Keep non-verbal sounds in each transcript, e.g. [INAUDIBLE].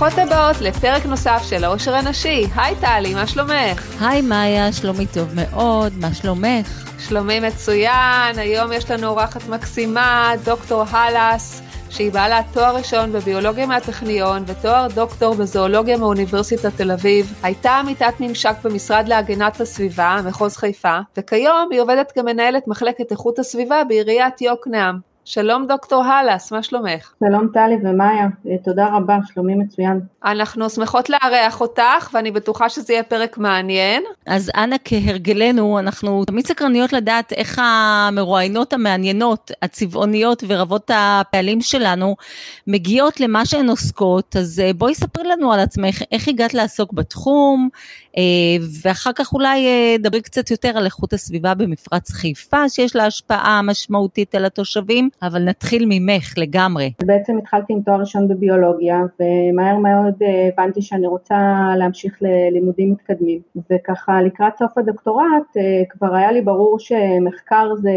ברוכות הבאות לפרק נוסף של העושר הנשי. היי טלי, מה שלומך? היי מאיה, שלומי טוב מאוד, מה שלומך? שלומי מצוין, היום יש לנו אורחת מקסימה, דוקטור הלס, שהיא בעלת תואר ראשון בביולוגיה מהטכניון ותואר דוקטור בזואולוגיה מאוניברסיטת תל אביב, הייתה עמיתת ממשק במשרד להגנת הסביבה, מחוז חיפה, וכיום היא עובדת כמנהלת מחלקת איכות הסביבה בעיריית יוקנעם. שלום דוקטור הלס, מה שלומך? שלום טלי ומאיה, תודה רבה, שלומי מצוין. אנחנו שמחות לארח אותך, ואני בטוחה שזה יהיה פרק מעניין. אז אנא כהרגלנו, אנחנו תמיד סקרניות לדעת איך המרואיינות המעניינות, הצבעוניות ורבות הפעלים שלנו, מגיעות למה שהן עוסקות, אז אה, בואי ספרי לנו על עצמך, איך הגעת לעסוק בתחום, אה, ואחר כך אולי אה, דברי קצת יותר על איכות הסביבה במפרץ חיפה, שיש לה השפעה משמעותית על התושבים, אבל נתחיל ממך לגמרי. בעצם התחלתי עם תואר ראשון בביולוגיה, ומהר מאוד אה, הבנתי שאני רוצה להמשיך ללימודים מתקדמים, וככה לקראת סוף הדוקטורט כבר היה לי ברור שמחקר זה,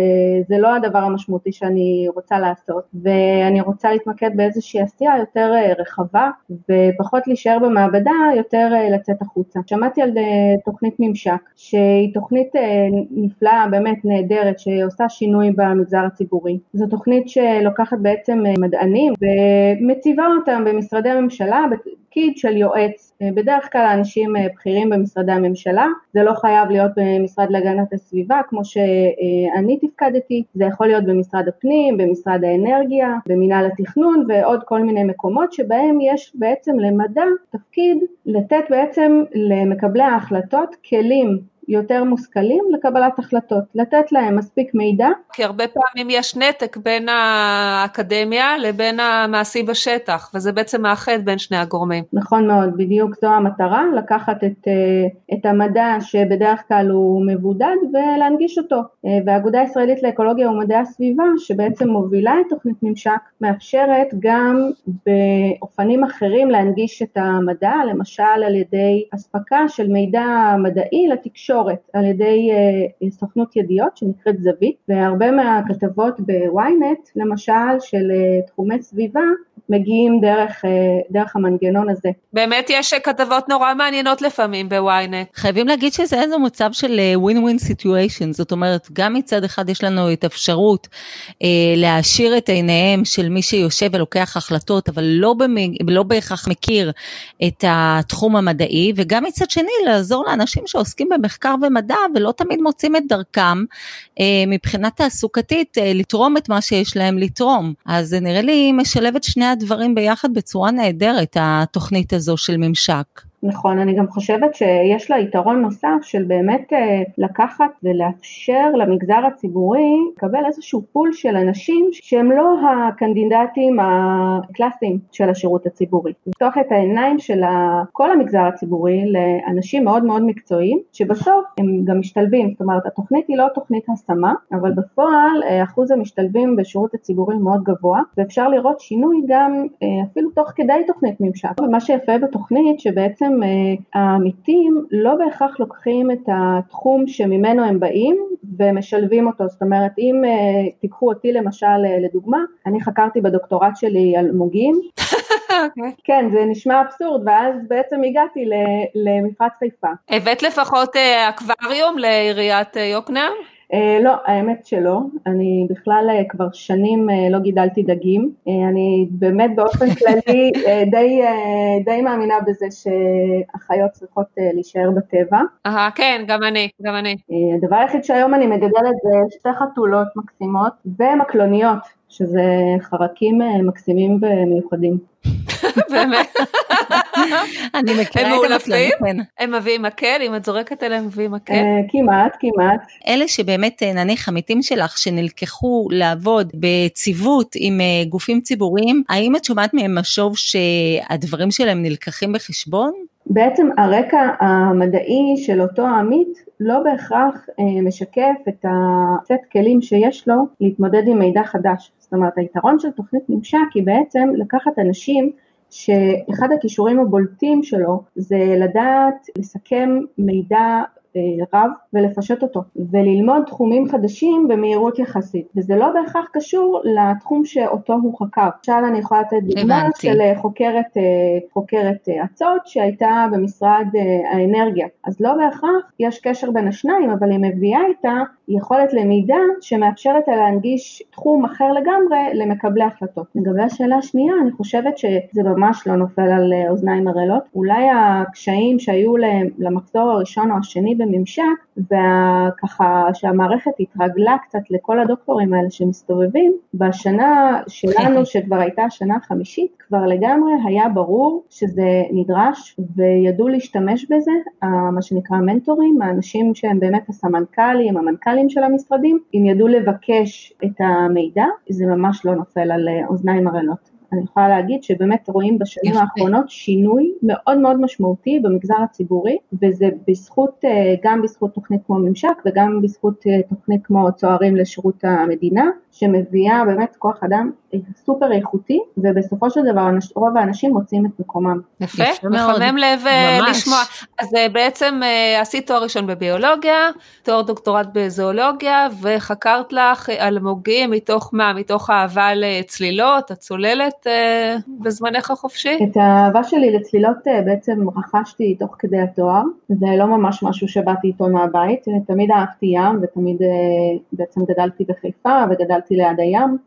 זה לא הדבר המשמעותי שאני רוצה לעשות, ואני רוצה להתמקד באיזושהי עשייה יותר רחבה, ופחות להישאר במעבדה, יותר לצאת החוצה. שמעתי על תוכנית ממשק, שהיא תוכנית אה, נפלאה, באמת נהדרת, שעושה שינוי במגזר הציבורי. זו תוכנית שלוקחת בעצם אה, מדענים ומציבה אותם במשרדי הממשלה, תפקיד של יועץ, אה, בדרך כלל אנשים בכירים במשרדי הממשלה, זה לא חייב להיות במשרד להגנת הסביבה כמו שאני תפקדתי, זה יכול להיות במשרד הפנים, במשרד האנרגיה, במינהל התכנון ועוד כל מיני מקומות שבהם יש בעצם למדע תפקיד לתת בעצם למקבלי ההחלטות כלים יותר מושכלים לקבלת החלטות, לתת להם מספיק מידע. כי הרבה פעמים יש נתק בין האקדמיה לבין המעשי בשטח, וזה בעצם מאחד בין שני הגורמים. נכון מאוד, בדיוק זו המטרה, לקחת את, אה, את המדע שבדרך כלל הוא מבודד ולהנגיש אותו. אה, והאגודה הישראלית לאקולוגיה ומדעי הסביבה, שבעצם מובילה את תוכנית ממשק, מאפשרת גם באופנים אחרים להנגיש את המדע, למשל על ידי אספקה של מידע מדעי לתקשורת. תקשורת על ידי אה, סוכנות ידיעות שנקראת זווית והרבה מהכתבות בוויינט למשל של אה, תחומי סביבה מגיעים דרך, אה, דרך המנגנון הזה. באמת יש כתבות נורא מעניינות לפעמים בוויינט. חייבים להגיד שזה איזה מצב של win win situation, זאת אומרת גם מצד אחד יש לנו את אפשרות אה, להעשיר את עיניהם של מי שיושב ולוקח החלטות אבל לא, במי, לא בהכרח מכיר את התחום המדעי וגם מצד שני לעזור לאנשים שעוסקים במחקר ומדע ולא תמיד מוצאים את דרכם אה, מבחינה תעסוקתית אה, לתרום את מה שיש להם לתרום. אז זה נראה לי משלב את שני הדברים ביחד בצורה נהדרת, התוכנית הזו של ממשק. נכון, אני גם חושבת שיש לה יתרון נוסף של באמת אה, לקחת ולאפשר למגזר הציבורי לקבל איזשהו פול של אנשים שהם לא הקנדידטים הקלאסיים של השירות הציבורי. לפתוח את העיניים של כל המגזר הציבורי לאנשים מאוד מאוד מקצועיים, שבסוף הם גם משתלבים, זאת אומרת התוכנית היא לא תוכנית השמה, אבל בפועל אה, אחוז המשתלבים בשירות הציבורי מאוד גבוה, ואפשר לראות שינוי גם אה, אפילו תוך כדי תוכנית ממשק. ומה שיפה בתוכנית שבעצם בעצם אה, העמיתים לא בהכרח לוקחים את התחום שממנו הם באים ומשלבים אותו, זאת אומרת אם אה, תיקחו אותי למשל אה, לדוגמה, אני חקרתי בדוקטורט שלי על מוגים, okay. אוקיי. כן זה נשמע אבסורד ואז בעצם הגעתי למפרץ חיפה. הבאת לפחות אקווריום לעיריית יוקנעם? אה, לא, האמת שלא, אני בכלל אה, כבר שנים אה, לא גידלתי דגים, אני באמת באופן [LAUGHS] כללי די, די מאמינה בזה שהחיות צריכות להישאר בטבע. אהה, כן, גם אני, גם אני. הדבר היחיד שהיום אני מגדלת זה שתי חתולות מקסימות ומקלוניות, שזה חרקים מקסימים ומיוחדים. [LAUGHS] באמת? אני מכירה את המקלעים. כן. הם מביאים מקל? אם את זורקת אליהם מביאים מקל? אה, כמעט, כמעט. אלה שבאמת אה, נניח עמיתים שלך שנלקחו לעבוד בציוות עם אה, גופים ציבוריים, האם את שומעת מהם משוב שהדברים שלהם נלקחים בחשבון? בעצם הרקע המדעי של אותו העמית לא בהכרח משקף את הסט כלים שיש לו להתמודד עם מידע חדש. זאת אומרת היתרון של תוכנית ממשק היא בעצם לקחת אנשים שאחד הכישורים הבולטים שלו זה לדעת לסכם מידע רב ולפשט אותו וללמוד תחומים חדשים במהירות יחסית וזה לא בהכרח קשור לתחום שאותו הוא חקר. עכשיו אני יכולה לתת דוגמה של חוקרת, חוקרת אצות שהייתה במשרד האנרגיה אז לא בהכרח יש קשר בין השניים אבל היא מביאה איתה יכולת למידה שמאפשרת לה להנגיש תחום אחר לגמרי למקבלי החלטות. לגבי השאלה השנייה, אני חושבת שזה ממש לא נופל על אוזניים ערלות. אולי הקשיים שהיו למחזור הראשון או השני בממשק, וככה שהמערכת התרגלה קצת לכל הדוקטורים האלה שמסתובבים, בשנה שלנו, שכבר הייתה השנה החמישית, כבר לגמרי היה ברור שזה נדרש וידעו להשתמש בזה, מה שנקרא מנטורים, האנשים שהם באמת הסמנכ"לים, המנכ"לים של המשרדים, אם ידעו לבקש את המידע, זה ממש לא נופל על אוזניים ערלות. אני יכולה להגיד שבאמת רואים בשנים האחרונות שינוי מאוד מאוד משמעותי במגזר הציבורי וזה בזכות, אה, גם בזכות תוכנית כמו ממשק וגם בזכות אה, תוכנית כמו צוערים לשירות המדינה שמביאה באמת כוח אדם סופר איכותי ובסופו של דבר רוב האנשים מוצאים את מקומם. יפה, מחמם לב אה, לשמוע. אז בעצם עשית תואר ראשון בביולוגיה, תואר דוקטורט בזואולוגיה וחקרת לך אלמוגים מתוך מה? מתוך אהבה לצלילות, הצוללת אה, בזמנך החופשי? את האהבה שלי לצלילות אה, בעצם רכשתי תוך כדי התואר, זה לא ממש משהו שבאתי איתו מהבית, תמיד אהבתי ים ותמיד אה, בעצם גדלתי בחיפה וגדלתי ליד הים,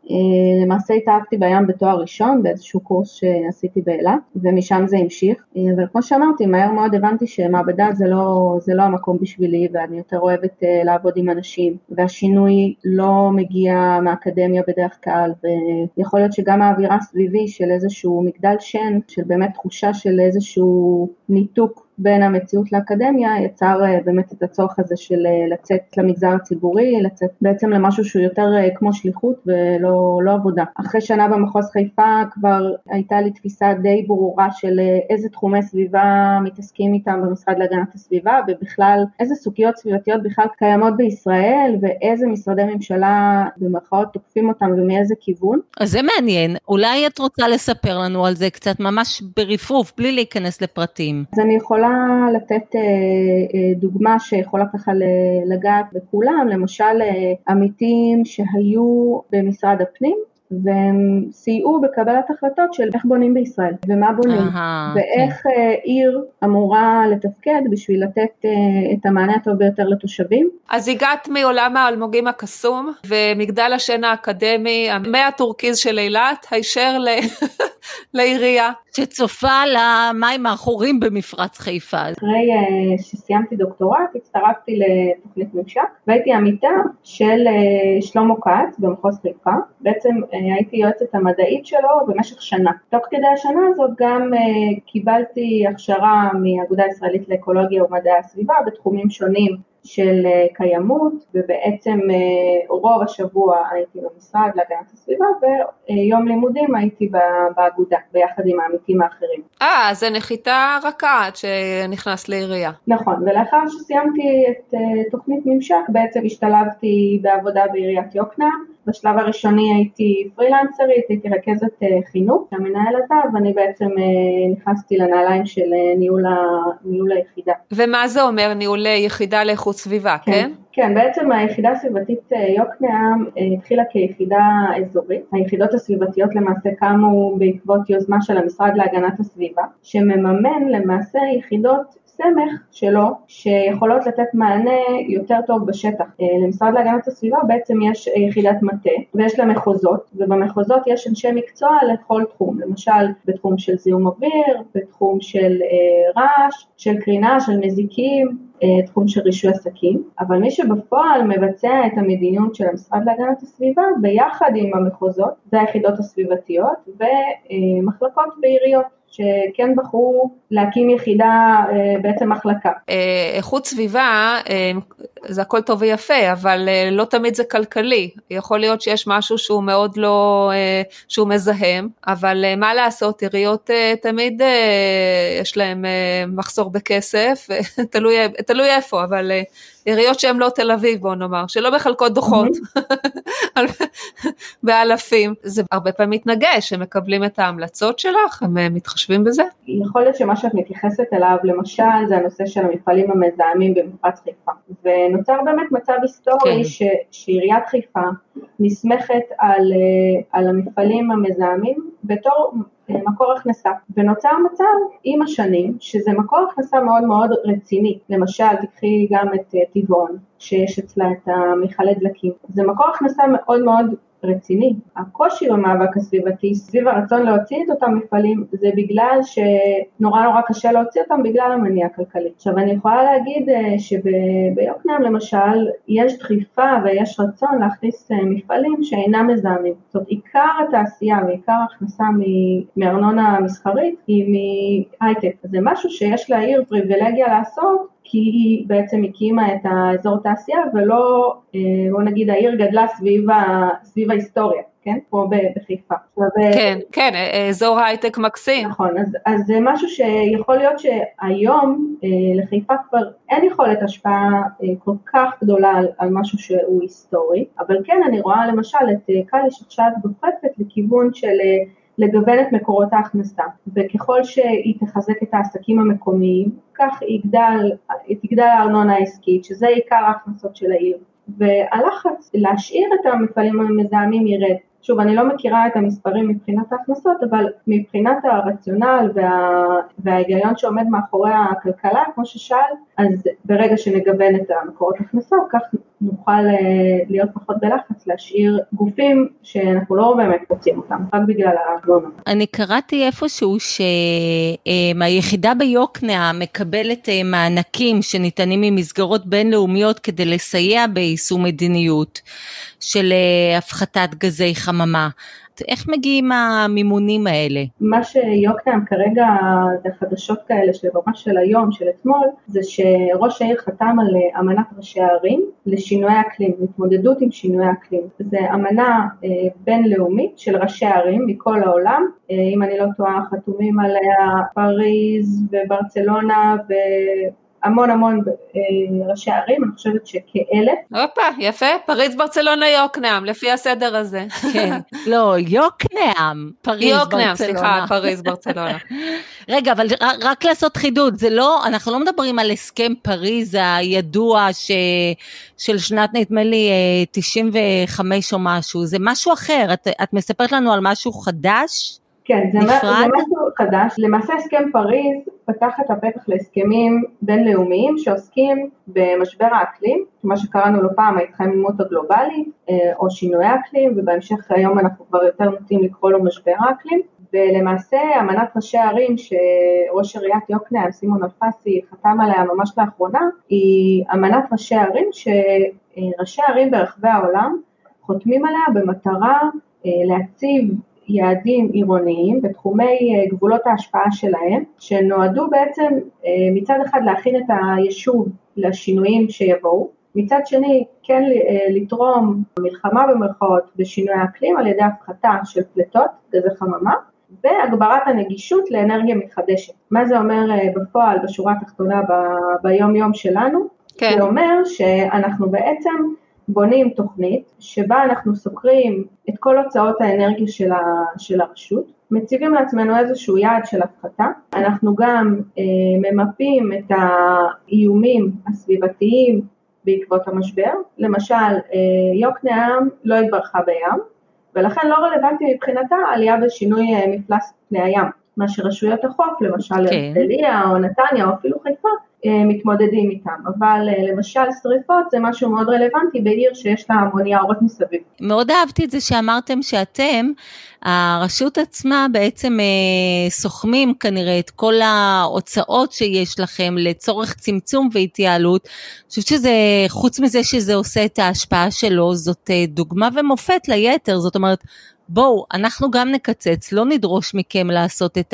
למעשה התאהבתי בים בתואר ראשון באיזשהו קורס שעשיתי באילת ומשם זה המשיך, אבל כמו שאמרתי מהר מאוד הבנתי שמעבדה זה לא, זה לא המקום בשבילי ואני יותר אוהבת לעבוד עם אנשים. והשינוי לא מגיע מהאקדמיה בדרך כלל ויכול להיות שגם האווירה סביב סביבי של איזשהו מגדל שן, של באמת תחושה של איזשהו ניתוק בין המציאות לאקדמיה יצר אה, באמת את הצורך הזה של אה, לצאת למגזר הציבורי, לצאת בעצם למשהו שהוא יותר אה, כמו שליחות ולא לא עבודה. אחרי שנה במחוז חיפה כבר הייתה לי תפיסה די ברורה של איזה תחומי סביבה מתעסקים איתם במשרד להגנת הסביבה ובכלל איזה סוגיות סביבתיות בכלל קיימות בישראל ואיזה משרדי ממשלה במרכאות תוקפים אותם ומאיזה כיוון. אז זה מעניין, אולי את רוצה לספר לנו על זה קצת ממש ברפרוף בלי להיכנס לפרטים. אז אני יכולה יכולה לתת אה, אה, דוגמה שיכולה ככה לגעת בכולם, למשל אה, עמיתים שהיו במשרד הפנים והם סייעו בקבלת החלטות של איך בונים בישראל ומה בונים Aha, ואיך okay. כן. עיר אמורה לתפקד בשביל לתת את המענה הטוב ביותר לתושבים. אז הגעת מעולם האלמוגים הקסום ומגדל השן האקדמי, המאה הטורקיז של אילת, הישר ל... [LAUGHS] לעירייה. שצופה למים האחורים במפרץ חיפה. אחרי uh, שסיימתי דוקטורט הצטרפתי לתוכנית ממשק והייתי עמיתה של uh, שלמה כץ במחוז חיפה, בעצם uh, הייתי יועצת המדעית שלו במשך שנה. תוך כדי השנה הזאת גם קיבלתי הכשרה מהאגודה הישראלית לאקולוגיה ומדעי הסביבה בתחומים שונים של אה, קיימות ובעצם אה, רוב השבוע הייתי במשרד להגנת הסביבה ויום לימודים הייתי באגודה ביחד עם העמיתים האחרים. אה, זה נחיתה רכה עד שנכנס לעירייה. נכון, ולאחר שסיימתי את אה, תוכנית ממשק בעצם השתלבתי בעבודה בעיריית יוקנעם בשלב הראשוני הייתי פרילנסרית, הייתי רכזת אה, חינוך, המנהל עזב, ואני בעצם אה, נכנסתי לנעליים של אה, ניהול, ה, ניהול היחידה. ומה זה אומר ניהול יחידה לאיכות סביבה, כן? כן? כן, בעצם היחידה הסביבתית יוקנעם התחילה כיחידה אזורית. היחידות הסביבתיות למעשה קמו בעקבות יוזמה של המשרד להגנת הסביבה, שמממן למעשה יחידות סמך שלו שיכולות לתת מענה יותר טוב בשטח. אה, למשרד להגנת הסביבה בעצם יש יחידת מטה ויש לה מחוזות ובמחוזות יש אנשי מקצוע לכל תחום, למשל בתחום של זיהום אוויר, בתחום של אה, רעש, של קרינה, של מזיקים, אה, תחום של רישוי עסקים, אבל מי שבפועל מבצע את המדיניות של המשרד להגנת הסביבה ביחד עם המחוזות זה היחידות הסביבתיות ומחלקות בעיריות. שכן בחרו להקים יחידה, אה, בעצם מחלקה. אה, איכות סביבה, זה הכל טוב ויפה, אבל אה, לא תמיד זה כלכלי. יכול להיות שיש משהו שהוא מאוד לא, אה, שהוא מזהם, אבל מה לעשות, עיריות תמיד יש להם מחסור בכסף, [LAUGHS] תלוי, תלוי איפה, אבל עיריות שהן לא תל אביב בוא נאמר, שלא מחלקות דוחות באלפים, זה הרבה פעמים מתנגש, הם מקבלים את ההמלצות שלך, הם אה, מתחשבים בזה? יכול להיות שמה שאת מתייחסת אליו למשל זה הנושא של המפעלים המזהמים במפרץ חיפה, ונוצר באמת מצב היסטורי כן. ש, שעיריית חיפה נסמכת על, אה, על המפעלים המזהמים בתור מקור הכנסה, ונוצר מצב עם השנים שזה מקור הכנסה מאוד מאוד רציני, למשל תקחי גם את אה, טבעון שיש אצלה את המכלי דלקים, זה מקור הכנסה מאוד מאוד רציני. הקושי במאבק הסביבתי סביב הרצון להוציא את אותם מפעלים זה בגלל שנורא נורא קשה להוציא אותם בגלל המניע הכלכלי. עכשיו אני יכולה להגיד אה, שביוקנעם למשל יש דחיפה ויש רצון להכניס אה, מפעלים שאינם מזהמים. זאת אומרת עיקר התעשייה ועיקר ההכנסה מארנונה מסחרית היא מהייטק. זה משהו שיש לעיר פריבילגיה לעשות כי היא בעצם הקימה את האזור תעשייה ולא, אה, בוא נגיד העיר גדלה סביב, ה, סביב ההיסטוריה, כן? כמו בחיפה. כן, כן, אזור הייטק מקסים. נכון, אז, אז זה משהו שיכול להיות שהיום אה, לחיפה כבר אין יכולת השפעה אה, כל כך גדולה על, על משהו שהוא היסטורי, אבל כן אני רואה למשל את קליש עכשיו דוחפת לכיוון של לגוון את מקורות ההכנסה, וככל שהיא תחזק את העסקים המקומיים, כך יגדל, תגדל הארנונה העסקית, שזה עיקר ההכנסות של העיר, והלחץ להשאיר את המפעלים המזהמים ירד. שוב, אני לא מכירה את המספרים מבחינת ההכנסות, אבל מבחינת הרציונל וה... וההיגיון שעומד מאחורי הכלכלה, כמו ששאל, אז ברגע שנגוון את המקורות הכנסות, כך נוכל אה, להיות פחות בלחץ להשאיר גופים שאנחנו לא באמת רוצים אותם, רק בגלל הארנונה. אני קראתי איפשהו שהיחידה ביוקנעם מקבלת אה, מענקים שניתנים ממסגרות בינלאומיות כדי לסייע ביישום מדיניות של אה, הפחתת גזי חממה. איך מגיעים המימונים האלה? מה שיוקנעם כרגע, זה חדשות כאלה של ממש של היום, של אתמול, זה שראש העיר חתם על אה, אמנת ראשי הערים לשינויי אקלים, התמודדות עם שינויי אקלים. זו אמנה אה, בינלאומית של ראשי הערים מכל העולם, אם אני לא טועה חתומים עליה פריז וברצלונה ו... המון המון אה, ראשי ערים, אני חושבת שכאלף. הופה, יפה, פריז, ברצלונה, יוקנעם, לפי הסדר הזה. כן, לא, יוקנעם, פריז, יוקנעם, ברצלונה. סליחה, פריז, ברצלונה. [LAUGHS] רגע, אבל רק לעשות חידוד, זה לא, אנחנו לא מדברים על הסכם פריז הידוע ש, של שנת, נדמה לי, 95 אה, או משהו, זה משהו אחר, את, את מספרת לנו על משהו חדש? כן, זה, זה משהו חדש. למעשה הסכם פריז פתח את הפתח להסכמים בינלאומיים שעוסקים במשבר האקלים, מה שקראנו לו פעם ההתחממות הגלובלית אה, או שינוי האקלים, ובהמשך היום אנחנו כבר יותר נוטים לקרוא לו משבר האקלים. ולמעשה אמנת ראשי הערים שראש עיריית יוקנעם סימון אלפסי חתם עליה ממש לאחרונה היא אמנת ראשי הערים שראשי הערים ברחבי העולם חותמים עליה במטרה אה, להציב יעדים עירוניים בתחומי אה, גבולות ההשפעה שלהם, שנועדו בעצם אה, מצד אחד להכין את היישוב לשינויים שיבואו, מצד שני כן אה, לתרום מלחמה במרכאות בשינוי האקלים על ידי הפחתה של פליטות גזי חממה והגברת הנגישות לאנרגיה מתחדשת. מה זה אומר בפועל בשורה התחתונה ביום יום שלנו? כן. זה אומר שאנחנו בעצם בונים תוכנית שבה אנחנו סוקרים את כל הוצאות האנרגיה של, ה, של הרשות, מציבים לעצמנו איזשהו יעד של הפחתה, אנחנו גם אה, ממפים את האיומים הסביבתיים בעקבות המשבר, למשל אה, יוקנעם לא התברכה בים, ולכן לא רלוונטי מבחינתה עלייה בשינוי אה, מפלס פני הים, מה שרשויות החוף, למשל כן. הרצליה okay. או נתניה או אפילו חיפה, מתמודדים איתם, אבל אה, למשל שריפות זה משהו מאוד רלוונטי בעיר שיש לה המון יערות מסביב. מאוד אהבתי את זה שאמרתם שאתם, הרשות עצמה בעצם אה, סוכמים כנראה את כל ההוצאות שיש לכם לצורך צמצום והתייעלות. אני חושבת שזה, חוץ מזה שזה עושה את ההשפעה שלו, זאת דוגמה ומופת ליתר, זאת אומרת, בואו, אנחנו גם נקצץ, לא נדרוש מכם לעשות את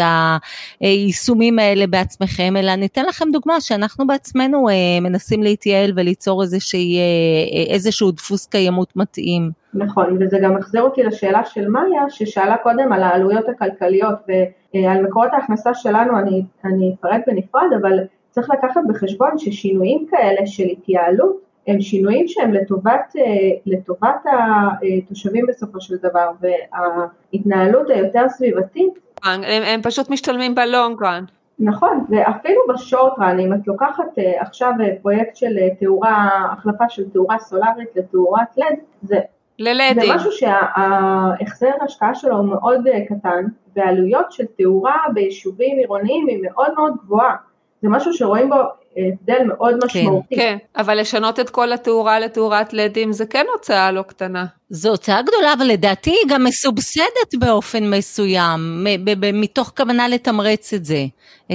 היישומים האלה בעצמכם, אלא ניתן לכם דוגמה שאנחנו בעצמנו אה, מנסים להתייעל וליצור איזושהי, אה, איזשהו דפוס קיימות מתאים. נכון, וזה גם מחזיר אותי לשאלה של מאיה, ששאלה קודם על העלויות הכלכליות, ועל מקורות ההכנסה שלנו אני, אני אפרט בנפרד, אבל צריך לקחת בחשבון ששינויים כאלה של התייעלות, הם שינויים שהם לטובת, אה, לטובת התושבים בסופו של דבר, וההתנהלות היותר סביבתית. הם, הם פשוט משתלמים בלונג רן. נכון, ואפילו בשורט רן, אם את לוקחת אה, עכשיו אה, פרויקט של תאורה, החלפה של תאורה סולארית לתאורת לד, זה, ללדים. זה משהו שההחזר ההשקעה שלו הוא מאוד קטן, ועלויות של תאורה ביישובים עירוניים היא מאוד מאוד גבוהה. זה משהו שרואים בו הבדל מאוד כן, משמעותי. כן, אבל לשנות את כל התאורה לתאורת לדים זה כן הוצאה לא קטנה. זו הוצאה גדולה, אבל לדעתי היא גם מסובסדת באופן מסוים, מתוך כוונה לתמרץ את זה,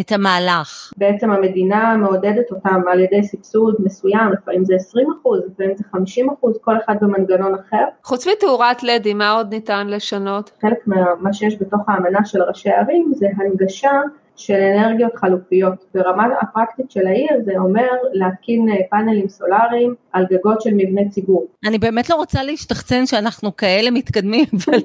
את המהלך. בעצם המדינה מעודדת אותם על ידי סבסוד מסוים, לפעמים זה 20 אחוז, לפעמים זה 50 אחוז, כל אחד במנגנון אחר. חוץ מתאורת לדים, מה עוד ניתן לשנות? חלק ממה שיש בתוך האמנה של ראשי הערים זה הנגשה של אנרגיות חלופיות. ברמה הפרקטית של העיר זה אומר להתקין אה, פאנלים סולאריים על גגות של מבני ציבור. אני באמת לא רוצה להשתחצן שאנחנו כאלה מתקדמים, [LAUGHS] אבל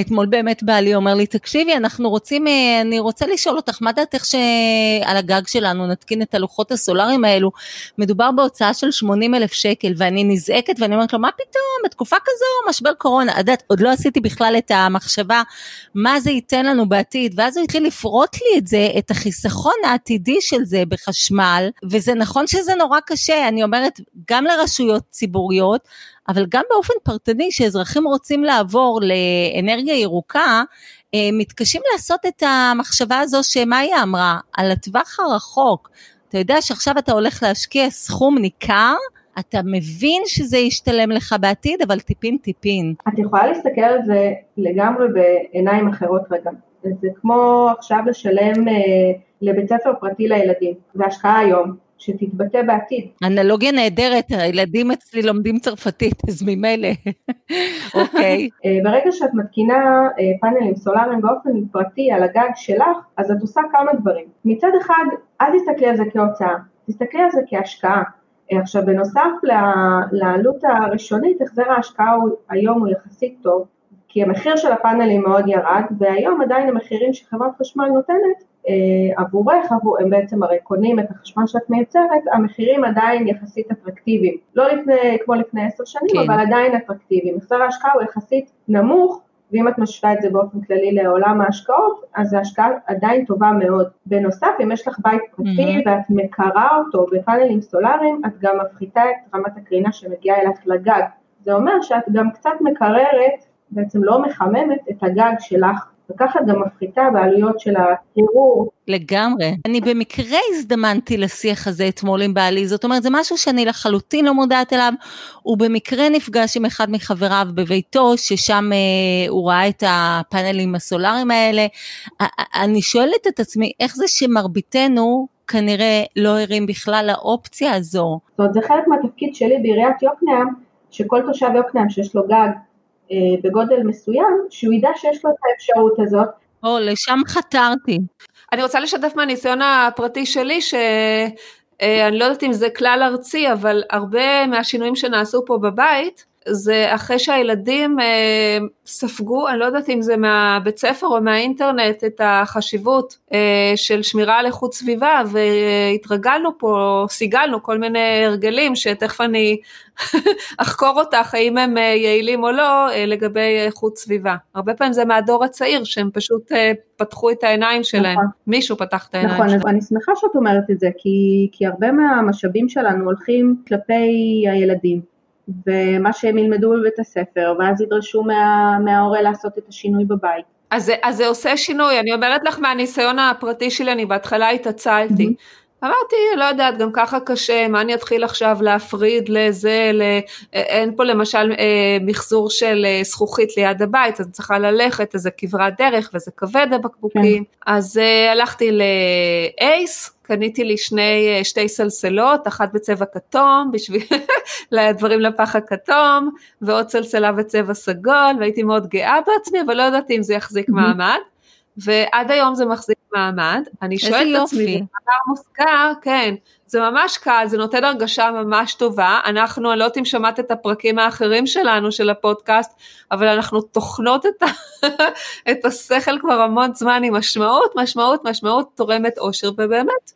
אתמול באמת בעלי אומר לי, תקשיבי, אנחנו רוצים, אה, אני רוצה לשאול אותך, מה דעתך שעל הגג שלנו נתקין את הלוחות הסולאריים האלו? מדובר בהוצאה של 80 אלף שקל, ואני נזעקת ואני אומרת לו, מה פתאום, בתקופה כזו, משבר קורונה, את יודעת, עוד לא עשיתי בכלל את המחשבה, מה זה ייתן לנו בעתיד, ואז הוא התחיל לפרוט לי את זה, את החיסכון העתידי של זה בחשמל, וזה נכון שזה נורא קשה, אני אומרת, גם לרשויות ציבוריות, אבל גם באופן פרטני, שאזרחים רוצים לעבור לאנרגיה ירוקה, אה, מתקשים לעשות את המחשבה הזו שמאיה אמרה, על הטווח הרחוק. אתה יודע שעכשיו אתה הולך להשקיע סכום ניכר, אתה מבין שזה ישתלם לך בעתיד, אבל טיפין טיפין. את יכולה להסתכל על זה לגמרי בעיניים אחרות רגע. זה כמו עכשיו לשלם אה, לבית ספר פרטי לילדים, זה השקעה היום, שתתבטא בעתיד. אנלוגיה נהדרת, הילדים אצלי לומדים צרפתית, אז ממילא, [LAUGHS] אוקיי. אה, ברגע שאת מתקינה אה, פאנלים סולאריים באופן פרטי על הגג שלך, אז את עושה כמה דברים. מצד אחד, אל תסתכלי על זה כהוצאה, תסתכלי על זה כהשקעה. עכשיו בנוסף לעלות הראשונית, החזר ההשקעה הוא, היום הוא יחסית טוב, כי המחיר של הפאנלים מאוד ירד, והיום עדיין המחירים שחברת חשמל נותנת אה, עבורך, עבור, הם בעצם הרי קונים את החשמל שאת מייצרת, המחירים עדיין יחסית אטרקטיביים. לא לפני, כמו לפני עשר שנים, כן. אבל עדיין אטרקטיביים. החזר ההשקעה הוא יחסית נמוך, ואם את משווה את זה באופן כללי לעולם ההשקעות, אז ההשקעה עדיין טובה מאוד. בנוסף, אם יש לך בית פרטי mm-hmm. ואת מקרה אותו בפאנלים סולאריים, את גם מפחיתה את רמת הקרינה שמגיעה אלייך לגג. זה אומר שאת גם קצת מקררת בעצם לא מחממת את הגג שלך, וככה גם מפחיתה בעלויות של הקירור. לגמרי. אני במקרה הזדמנתי לשיח הזה אתמול עם בעלי, זאת אומרת זה משהו שאני לחלוטין לא מודעת אליו, הוא במקרה נפגש עם אחד מחבריו בביתו, ששם אה, הוא ראה את הפאנלים הסולאריים האלה. אני שואלת את עצמי, איך זה שמרביתנו כנראה לא ערים בכלל לאופציה הזו? זאת אומרת, זה חלק מהתפקיד שלי בעיריית יוקנעם, שכל תושב יוקנעם שיש לו גג בגודל מסוים, שהוא ידע שיש לו את האפשרות הזאת. או, לשם חתרתי. אני רוצה לשתף מהניסיון הפרטי שלי, שאני לא יודעת אם זה כלל ארצי, אבל הרבה מהשינויים שנעשו פה בבית, זה אחרי שהילדים אה, ספגו, אני לא יודעת אם זה מהבית ספר או מהאינטרנט, את החשיבות אה, של שמירה על איכות סביבה, והתרגלנו פה, סיגלנו כל מיני הרגלים שתכף אני [LAUGHS] אחקור אותך האם הם אה, יעילים או לא אה, לגבי איכות סביבה. הרבה פעמים זה מהדור הצעיר שהם פשוט אה, פתחו את העיניים שלהם, נכון. מישהו פתח את העיניים נכון, שלהם. נכון, אני שמחה שאת אומרת את זה, כי, כי הרבה מהמשאבים שלנו הולכים כלפי הילדים. ומה שהם ילמדו בבית הספר, ואז ידרשו מה, מההורה לעשות את השינוי בבית. אז אז זה עושה שינוי, אני אומרת לך מהניסיון הפרטי שלי, אני בהתחלה התעצלתי. Mm-hmm. אמרתי, לא יודעת, גם ככה קשה, מה אני אתחיל עכשיו להפריד לזה, ל... אין פה למשל אה, מחזור של אה, זכוכית ליד הבית, אז אני צריכה ללכת, איזה כברת דרך וזה כבד הבקבוקים, כן. אז אה, הלכתי לאייס, קניתי לי שני, אה, שתי סלסלות, אחת בצבע כתום, בשביל [LAUGHS] לדברים לפח הכתום, ועוד סלסלה בצבע סגול, והייתי מאוד גאה בעצמי, אבל לא ידעתי אם זה יחזיק מעמד. ועד היום זה מחזיק מעמד. אני שואלת את עצמי, במאמר מוסגר, כן, זה ממש קל, זה נותן הרגשה ממש טובה. אנחנו, אני לא יודעת אם שמעת את הפרקים האחרים שלנו, של הפודקאסט, אבל אנחנו טוחנות את, [LAUGHS] את השכל כבר המון זמן עם משמעות, משמעות, משמעות תורמת אושר, ובאמת,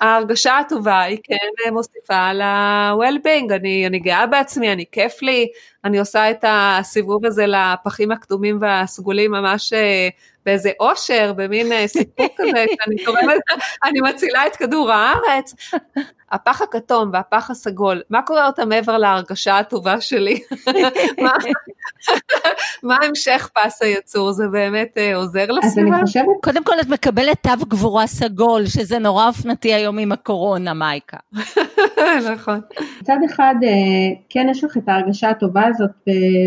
ההרגשה הטובה היא כן מוסיפה ל-well-being, אני, אני גאה בעצמי, אני כיף לי, אני עושה את הסיבוב הזה לפחים הכתומים והסגולים ממש אה, באיזה אושר, במין אה, סיפור כזה, [LAUGHS] שאני תורמת, אני מצילה את כדור הארץ. הפח הכתום והפח הסגול, מה קורה אותה מעבר להרגשה הטובה שלי? [LAUGHS] מה, מה המשך פס הייצור? זה באמת uh, עוזר לסביבה? אז אני חושבת... קודם כל את מקבלת תו גבורה סגול, שזה נורא אופנתי היום עם הקורונה, מייקה. [LAUGHS] נכון. מצד אחד, אה, כן יש לך את ההרגשה הטובה הזאת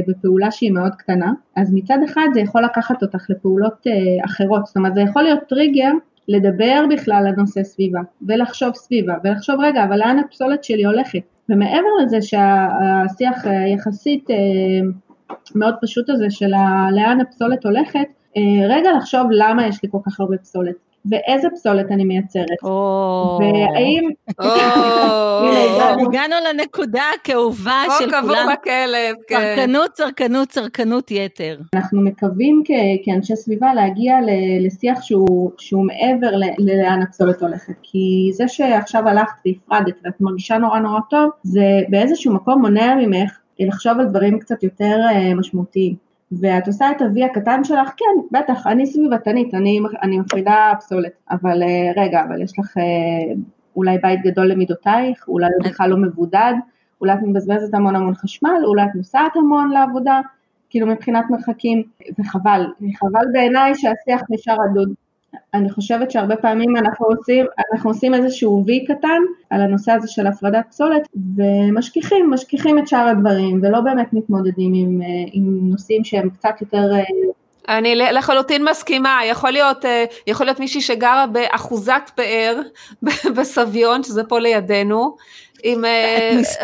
בפעולה שהיא מאוד קטנה, אז מצד אחד זה יכול לקחת אותך לפעולות אה, אחרות, זאת אומרת זה יכול להיות טריגר לדבר בכלל על נושא סביבה, ולחשוב סביבה, ולחשוב רגע, אבל לאן הפסולת שלי הולכת? ומעבר לזה שהשיח היחסית אה, מאוד פשוט הזה של לאן הפסולת הולכת, רגע לחשוב למה יש לי כל כך הרבה פסולת. ואיזה פסולת אני מייצרת. והאם... [LAUGHS] הגענו לנקודה הכאובה של כולם. או קבור בכלב, כן. צרכנות, צרכנות, צרכנות יתר. אנחנו מקווים כאנשי סביבה להגיע לשיח שהוא מעבר לאן הפסולת הולכת. כי זה שעכשיו הלכת והפרדת ואת מרגישה נורא נורא טוב, זה באיזשהו מקום מונע ממך לחשוב על דברים קצת יותר אה, משמעותיים. ואת עושה את ה-V הקטן שלך, כן, בטח, אני סביבתנית, אני, אני מפרידה פסולת, אבל אה, רגע, אבל יש לך אה, אולי בית גדול למידותייך, אולי הוא בכלל לא מבודד, אולי את מבזבזת המון המון חשמל, אולי את נוסעת המון לעבודה, כאילו מבחינת מרחקים, וחבל, חבל בעיניי שהשיח נשאר עדוד. אני חושבת שהרבה פעמים אנחנו עושים, אנחנו עושים איזשהו וי קטן על הנושא הזה של הפרדת פסולת ומשכיחים, משכיחים את שאר הדברים ולא באמת מתמודדים עם, אה, עם נושאים שהם קצת יותר אה, אני לחלוטין מסכימה, יכול להיות, אה, יכול להיות מישהי שגרה באחוזת פאר [LAUGHS] בסביון, שזה פה לידינו, עם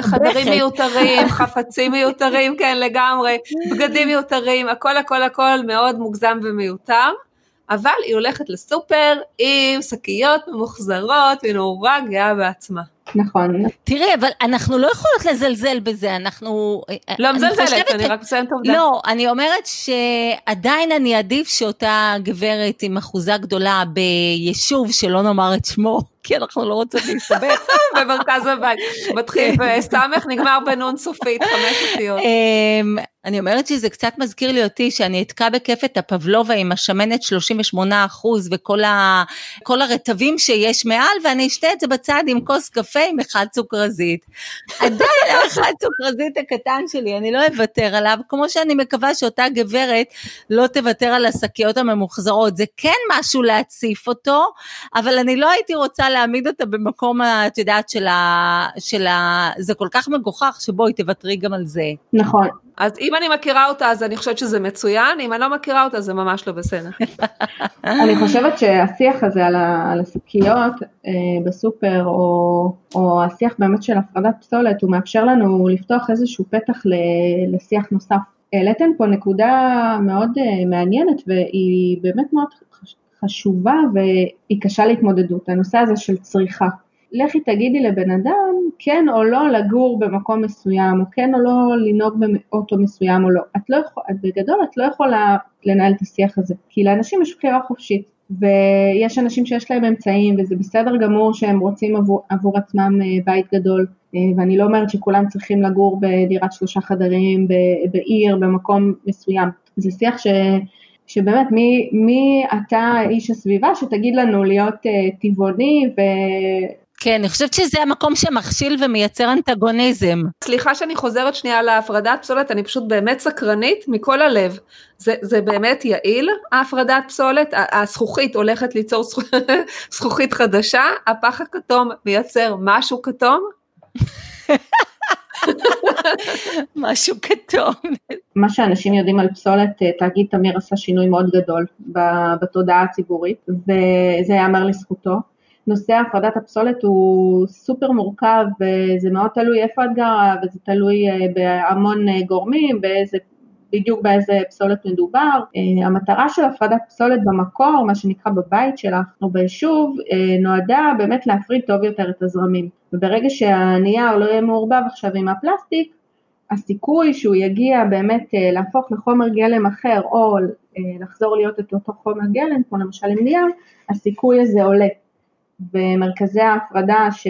חדרים מיותרים, [LAUGHS] חפצים מיותרים, כן לגמרי, בגדים מיותרים, הכל הכל הכל מאוד מוגזם ומיותר. אבל היא הולכת לסופר עם שקיות ממוחזרות, היא נורא גאה בעצמה. נכון. תראי, אבל אנחנו לא יכולות לזלזל בזה, אנחנו... לא מזלזלת, אני רק מסיימת עובדה. לא, אני אומרת שעדיין אני אעדיף שאותה גברת עם אחוזה גדולה ביישוב, שלא נאמר את שמו, כי אנחנו לא רוצות להסתבך. [LAUGHS] במרכז הבית, מתחיל כן. בסמך, נגמר בנון סופית, חמש אותיות. אמ, אני אומרת שזה קצת מזכיר לי אותי שאני אתקע בכיף את הפבלובה עם השמנת 38 אחוז וכל ה, הרטבים שיש מעל ואני אשתה את זה בצד עם כוס קפה עם אחד סוכרזית. עדיין [LAUGHS] האחד סוכרזית הקטן שלי, אני לא אוותר עליו, כמו שאני מקווה שאותה גברת לא תוותר על השקיות הממוחזרות. זה כן משהו להציף אותו, אבל אני לא הייתי רוצה להעמיד אותה במקום, את יודעת, של ה... של ה זה כל כך מגוחך שבואי תוותרי גם על זה. נכון. אז אם אני מכירה אותה אז אני חושבת שזה מצוין, אם אני לא מכירה אותה זה ממש לא בסדר. [LAUGHS] אני חושבת שהשיח הזה על השקיות אה, בסופר, או, או השיח באמת של הפרדת פסולת, הוא מאפשר לנו לפתוח איזשהו פתח לשיח נוסף. העליתם פה נקודה מאוד אה, מעניינת והיא באמת מאוד חשובה והיא קשה להתמודדות, הנושא הזה של צריכה. לכי תגידי לבן אדם כן או לא לגור במקום מסוים, או כן או לא לנהוג באוטו מסוים או לא. את לא יכולה, בגדול את לא יכולה לנהל את השיח הזה, כי לאנשים יש בחירה חופשית, ויש אנשים שיש להם אמצעים, וזה בסדר גמור שהם רוצים עבור, עבור עצמם אה, בית גדול, אה, ואני לא אומרת שכולם צריכים לגור בדירת שלושה חדרים, בעיר, במקום מסוים. זה שיח ש... שבאמת מי, מי אתה איש הסביבה שתגיד לנו להיות uh, טבעוני ו... כן, אני חושבת שזה המקום שמכשיל ומייצר אנטגוניזם. סליחה שאני חוזרת שנייה להפרדת פסולת, אני פשוט באמת סקרנית מכל הלב. זה, זה באמת יעיל, ההפרדת פסולת? הזכוכית הולכת ליצור [LAUGHS] זכוכית חדשה, הפח הכתום מייצר משהו כתום? [LAUGHS] [LAUGHS] משהו כתום. מה שאנשים יודעים על פסולת, אה, תאגיד תמיר עשה שינוי מאוד גדול בתודעה הציבורית, וזה ייאמר לזכותו. נושא הפרדת הפסולת הוא סופר מורכב וזה מאוד תלוי איפה את גרה וזה תלוי אה, בהמון אה, גורמים, באיזה, בדיוק באיזה פסולת מדובר. המטרה של הפרדת פסולת במקור, מה שנקרא בבית שלך או ביישוב, נועדה באמת להפריד טוב יותר את הזרמים. וברגע שהנייר לא יהיה מעורבב עכשיו עם הפלסטיק, הסיכוי שהוא יגיע באמת אה, להפוך לחומר גלם אחר או אה, לחזור להיות את אותו חומר גלם, כמו למשל עם נייר, הסיכוי הזה עולה. ומרכזי ההפרדה ש...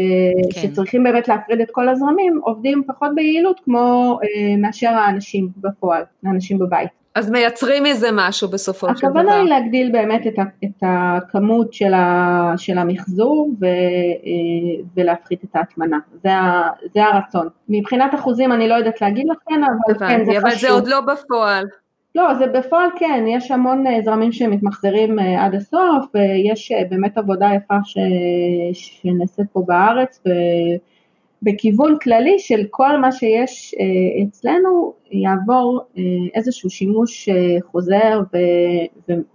כן. שצריכים באמת להפריד את כל הזרמים עובדים פחות ביעילות כמו אה, מאשר האנשים בפועל, האנשים בבית. אז מייצרים מזה משהו בסופו של דבר. הכוונה היא להגדיל באמת את, ה, את הכמות של, ה, של המחזור ו, אה, ולהפחית את ההטמנה, זה, זה הרצון. מבחינת אחוזים אני לא יודעת להגיד לכם, אבל כן זה אבל חשוב. אבל זה עוד לא בפועל. לא, זה בפועל כן, יש המון אה, זרמים שמתמחזרים אה, עד הסוף, ויש באמת עבודה יפה ש, שנעשית פה בארץ, ו... בכיוון כללי של כל מה שיש אה, אצלנו יעבור אה, איזשהו שימוש אה, חוזר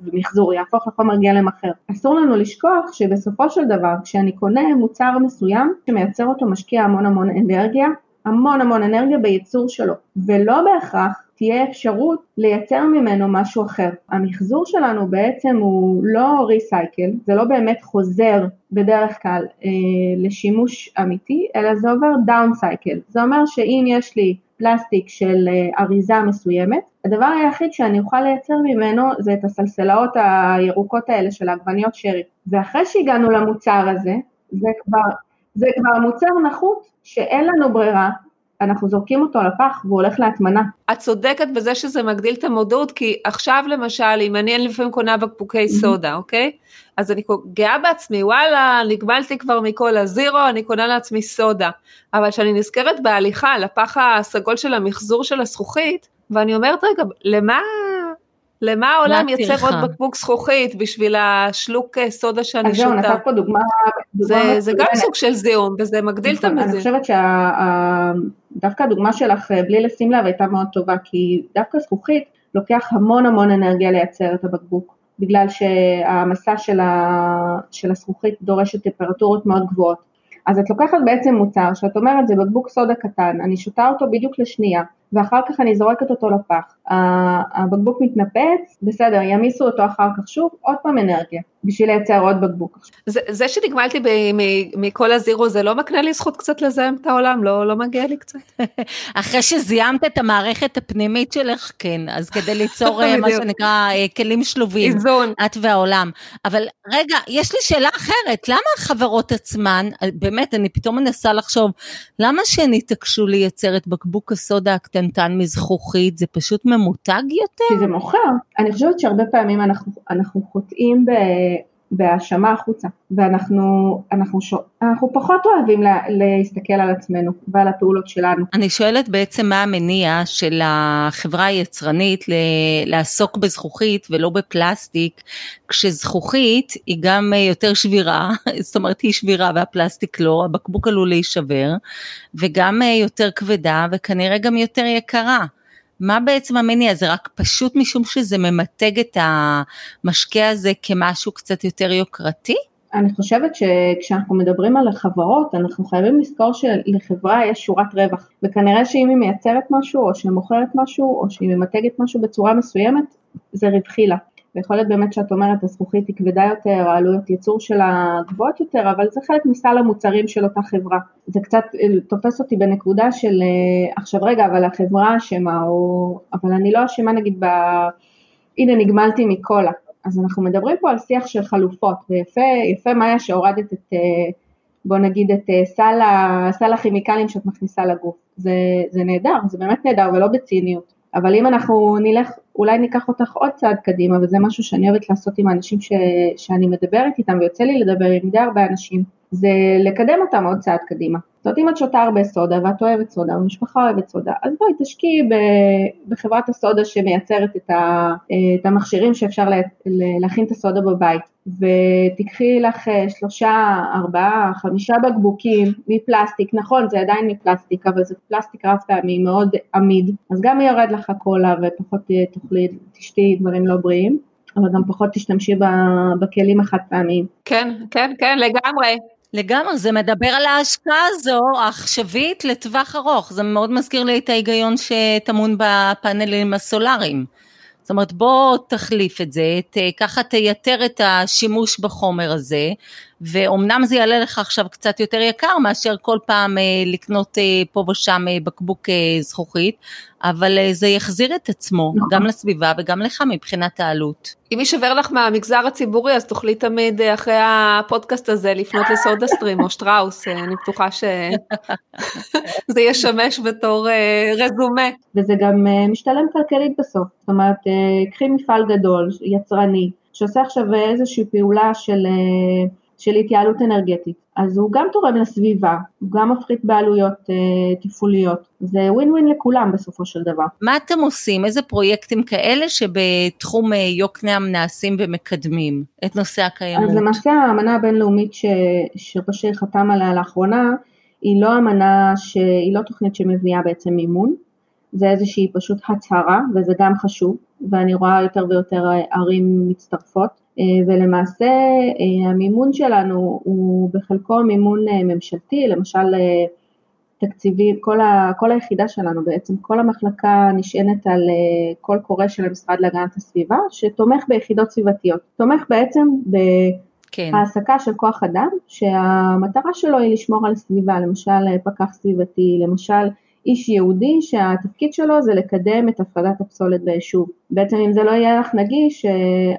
ומחזור, יהפוך לחומר גלם אחר. אסור לנו לשכוח שבסופו של דבר כשאני קונה מוצר מסוים שמייצר אותו משקיע המון המון אנרגיה, המון המון אנרגיה בייצור שלו, ולא בהכרח תהיה אפשרות לייצר ממנו משהו אחר. המחזור שלנו בעצם הוא לא recycle, זה לא באמת חוזר בדרך כלל אה, לשימוש אמיתי, אלא זה עובר downcycle. זה אומר שאם יש לי פלסטיק של אה, אריזה מסוימת, הדבר היחיד שאני אוכל לייצר ממנו זה את הסלסלות הירוקות האלה של העגבניות שרי. ואחרי שהגענו למוצר הזה, זה כבר, זה כבר מוצר נחות שאין לנו ברירה אנחנו זורקים אותו על הפח והוא הולך להטמנה. את צודקת בזה שזה מגדיל את המודעות, כי עכשיו למשל, אם אני לפעמים קונה בקבוקי סודה, אוקיי? אז אני גאה בעצמי, וואלה, נגמלתי כבר מכל הזירו, אני קונה לעצמי סודה. אבל כשאני נזכרת בהליכה על הפח הסגול של המחזור של הזכוכית, ואני אומרת, רגע, למה למה העולם יצר עוד בקבוק זכוכית בשביל השלוק אה, סודה שאני שותה? אז זהו, נתת פה דוגמה. זה, זה גם סוג של זיהום וזה מגדיל את המזיהום. אני חושבת שדווקא הדוגמה שלך, אה, בלי לשים לב, הייתה מאוד טובה, כי דווקא זכוכית לוקח המון המון אנרגיה לייצר את הבקבוק, בגלל שהמסע של, של הזכוכית דורשת טמפרטורות מאוד גבוהות. אז את לוקחת בעצם מוצר שאת אומרת זה בקבוק סודה קטן, אני שותה אותו בדיוק לשנייה, ואחר כך אני זורקת אותו לפח. הבקבוק מתנפץ, בסדר, ימיסו אותו אחר כך שוב, עוד פעם אנרגיה, בשביל לייצר עוד בקבוק. זה, זה שנגמלתי מכל הזירו, זה לא מקנה לי זכות קצת לזהם את העולם? לא, לא מגיע לי קצת? [LAUGHS] אחרי שזיימת את המערכת הפנימית שלך, כן, אז כדי ליצור [LAUGHS] אה, מה שנקרא אה, כלים שלובים, איזון. את והעולם. אבל רגע, יש לי שאלה אחרת, למה החברות עצמן, באמת, אני פתאום מנסה לחשוב, למה שהן יתעקשו לייצר את בקבוק הסודה הקטנטן מזכוכית, זה פשוט ממותג יותר? כי זה מוכר. אני חושבת שהרבה פעמים אנחנו, אנחנו חוטאים ב... בהאשמה החוצה, ואנחנו אנחנו, ש... אנחנו פחות אוהבים לה, להסתכל על עצמנו ועל הפעולות שלנו. אני שואלת בעצם מה המניע של החברה היצרנית ל... לעסוק בזכוכית ולא בפלסטיק, כשזכוכית היא גם יותר שבירה, [LAUGHS] זאת אומרת היא שבירה והפלסטיק לא, הבקבוק עלול להישבר, וגם יותר כבדה וכנראה גם יותר יקרה. מה בעצם המניע? זה רק פשוט משום שזה ממתג את המשקה הזה כמשהו קצת יותר יוקרתי? אני חושבת שכשאנחנו מדברים על החברות, אנחנו חייבים לזכור שלחברה יש שורת רווח, וכנראה שאם היא מייצרת משהו, או שהיא מוכרת משהו, או שהיא ממתגת משהו בצורה מסוימת, זה רווחי לה. ויכול להיות באמת שאת אומרת הזכוכית היא כבדה יותר, העלויות ייצור שלה גבוהות יותר, אבל זה חלק מסל המוצרים של אותה חברה. זה קצת אה, תופס אותי בנקודה של אה, עכשיו רגע, אבל החברה אשמה, או אבל אני לא אשמה נגיד ב... הנה נגמלתי מקולה. אז אנחנו מדברים פה על שיח של חלופות, ויפה מאיה שהורדת את, אה, בוא נגיד את סל, סל הכימיקלים שאת מכניסה לגוף. זה, זה נהדר, זה באמת נהדר ולא בציניות. אבל אם אנחנו נלך, אולי ניקח אותך עוד צעד קדימה, וזה משהו שאני אוהבת לעשות עם האנשים ש, שאני מדברת איתם, ויוצא לי לדבר עם די הרבה אנשים, זה לקדם אותם עוד צעד קדימה. זאת אומרת, אם את שותה הרבה סודה ואת אוהבת סודה, המשפחה אוהבת סודה, אז בואי תשקיעי בחברת הסודה שמייצרת את, ה, את המכשירים שאפשר להכין את הסודה בבית, ותיקחי לך אה, שלושה, ארבעה, חמישה בקבוקים מפלסטיק, נכון זה עדיין מפלסטיק, אבל זה פלסטיק רב פעמי מאוד עמיד, אז גם יורד לך הקולה ופחות תאכלי, תשתי דברים לא בריאים. אבל גם פחות תשתמשי בכלים החד פעמיים. כן, כן, כן, לגמרי. לגמרי, זה מדבר על ההשקעה הזו העכשווית לטווח ארוך, זה מאוד מזכיר לי את ההיגיון שטמון בפאנלים הסולאריים. זאת אומרת בוא תחליף את זה, ככה תייתר את השימוש בחומר הזה, ואומנם זה יעלה לך עכשיו קצת יותר יקר מאשר כל פעם אה, לקנות אה, פה ושם אה, בקבוק אה, זכוכית, אבל אה, זה יחזיר את עצמו, נכון. גם לסביבה וגם לך מבחינת העלות. אם יישבר לך מהמגזר הציבורי אז תוכלי תמיד אה, אחרי הפודקאסט הזה לפנות לסודה סטרים או שטראוס, אה, אני בטוחה שזה [LAUGHS] ישמש בתור אה, רזומה. וזה גם אה, משתלם כלכלית בסוף, זאת אומרת אה, קחי מפעל גדול, יצרני, שעושה עכשיו איזושהי פעולה של אה, של התייעלות אנרגטית. אז הוא גם תורם לסביבה, הוא גם מפחית בעלויות אה, תפעוליות, זה ווין ווין לכולם בסופו של דבר. מה אתם עושים? איזה פרויקטים כאלה שבתחום אה, יוקנעם נעשים ומקדמים את נושא הקיימות? אז למעשה האמנה הבינלאומית. שראשי חתם עליה לאחרונה, היא לא אמנה, ש... היא לא תוכנית שמביאה בעצם מימון, זה איזושהי פשוט הצהרה וזה גם חשוב, ואני רואה יותר ויותר ערים מצטרפות. אה, ולמעשה אה, המימון שלנו הוא בחלקו מימון אה, ממשלתי, למשל תקציבי, כל, ה, כל היחידה שלנו בעצם, כל המחלקה נשענת על קול קורא של המשרד להגנת הסביבה, שתומך ביחידות סביבתיות, תומך בעצם בהעסקה כן. של כוח אדם, שהמטרה שלו היא לשמור על הסביבה, למשל פקח סביבתי, למשל איש יהודי שהתפקיד שלו זה לקדם את הפרדת הפסולת ביישוב. בעצם אם זה לא יהיה לך נגיש, אה,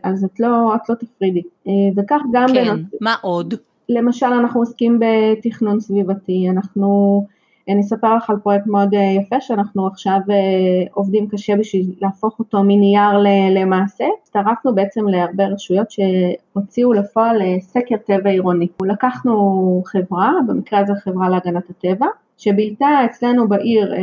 אז את לא, את לא תפרידי. אה, וכך גם... כן, בנות... מה עוד? למשל אנחנו עוסקים בתכנון סביבתי, אנחנו, אני אספר לך על פרויקט מאוד אה, יפה שאנחנו עכשיו עובדים קשה בשביל להפוך אותו מנייר למעשה. הצטרפנו בעצם להרבה רשויות שהוציאו לפועל סקר טבע עירוני. לקחנו חברה, במקרה הזה חברה להגנת הטבע, שבילתה אצלנו בעיר אה,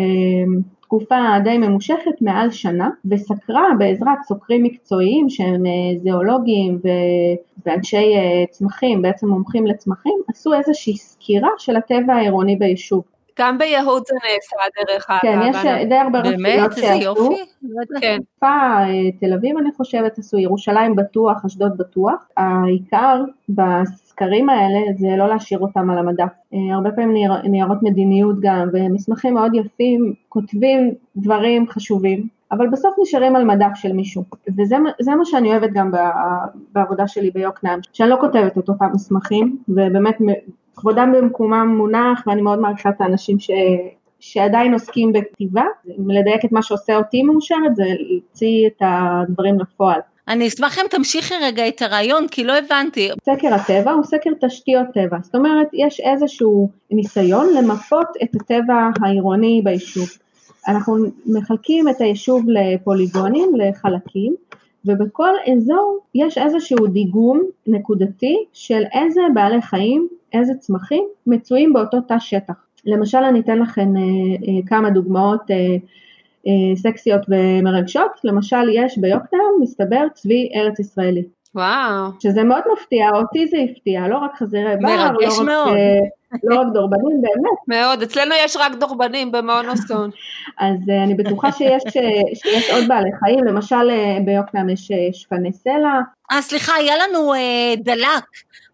תקופה די ממושכת, מעל שנה, וסקרה בעזרת סוקרים מקצועיים שהם אה, זואולוגים ואנשי אה, צמחים, בעצם מומחים לצמחים, עשו איזושהי סקירה של הטבע העירוני ביישוב. גם ביהוד זה נעשה דרך אגב. כן, יש די הרבה רשויות שעשו. באמת? איזה יופי. כן. תל אביב אני חושבת עשו, ירושלים בטוח, אשדוד בטוח. העיקר הסקרים האלה זה לא להשאיר אותם על המדף. אה, הרבה פעמים ניירות מדיניות גם ומסמכים מאוד יפים כותבים דברים חשובים, אבל בסוף נשארים על מדף של מישהו. וזה מה שאני אוהבת גם בעבודה שלי ביוקנעם, שאני לא כותבת את אותם מסמכים, ובאמת כבודם במקומם מונח ואני מאוד מעריכה את האנשים ש... שעדיין עוסקים בכתיבה, לדייק את מה שעושה אותי מאושרת זה להוציא את הדברים לפועל. אני אשמח אם תמשיכי רגע את הרעיון, כי לא הבנתי. סקר הטבע הוא סקר תשתיות טבע, זאת אומרת יש איזשהו ניסיון למפות את הטבע העירוני ביישוב. אנחנו מחלקים את היישוב לפוליגונים, לחלקים, ובכל אזור יש איזשהו דיגום נקודתי של איזה בעלי חיים, איזה צמחים מצויים באותו תא שטח. למשל אני אתן לכם אה, אה, כמה דוגמאות אה, אה, סקסיות ומרגשות, למשל יש ביוקנעם מסתבר צבי ארץ ישראלי. וואו. שזה מאוד מפתיע, אותי זה הפתיע, לא רק חזירי בר, לא רק, מאוד. אה, לא רק דורבנים, באמת. מאוד, אצלנו יש רק דורבנים במעון אוסטון. אז אה, אני בטוחה שיש, שיש עוד בעלי חיים, למשל ביוקנעם יש שפני סלע. אה, סליחה, היה לנו אה, דלק,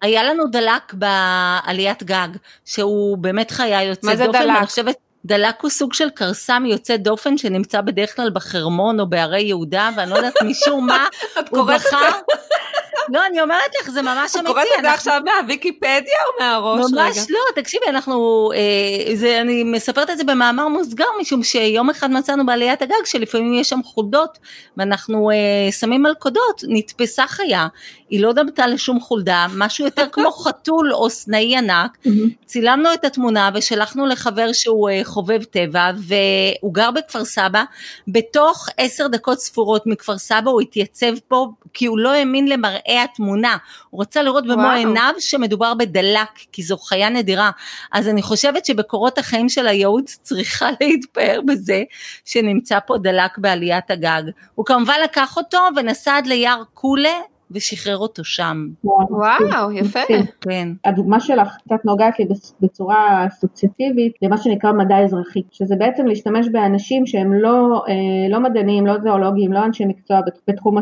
היה לנו דלק בעליית גג, שהוא באמת חיה יוצאת דופן. מה זה דלק? אני חושבת... דלק הוא סוג של כרסם יוצא דופן שנמצא בדרך כלל בחרמון או בערי יהודה, ואני לא יודעת משום מה [LAUGHS] הוא בחר. לא, אני אומרת לך, זה ממש אמיתי. את קוראת את זה עכשיו מהוויקיפדיה או מהראש רגע? ממש לא, תקשיבי, אנחנו, אה, אני מספרת את זה במאמר מוסגר, משום שיום אחד מצאנו בעליית הגג שלפעמים יש שם חולדות, ואנחנו אה, שמים מלכודות, נתפסה חיה, היא לא דמתה לשום חולדה, משהו יותר כמו [LAUGHS] חתול או סנאי ענק, צילמנו את התמונה ושלחנו לחבר שהוא אה, חובב טבע, והוא גר בכפר סבא, בתוך עשר דקות ספורות מכפר סבא הוא התייצב פה, כי הוא לא האמין למראה במראה התמונה, הוא רצה לראות במו עיניו שמדובר בדלק, כי זו חיה נדירה. אז אני חושבת שבקורות החיים של הייעוץ צריכה [LAUGHS] להתפאר בזה שנמצא פה דלק בעליית הגג. הוא כמובן לקח אותו ונסע עד ליער קולה ושחרר אותו שם. וואו, יפה. כן. הדוגמה שלך קצת נוגעת לי בצורה אסוציאטיבית למה שנקרא מדע אזרחי, שזה בעצם להשתמש באנשים שהם לא, אה, לא מדענים, לא זואולוגיים, לא אנשי מקצוע בתחום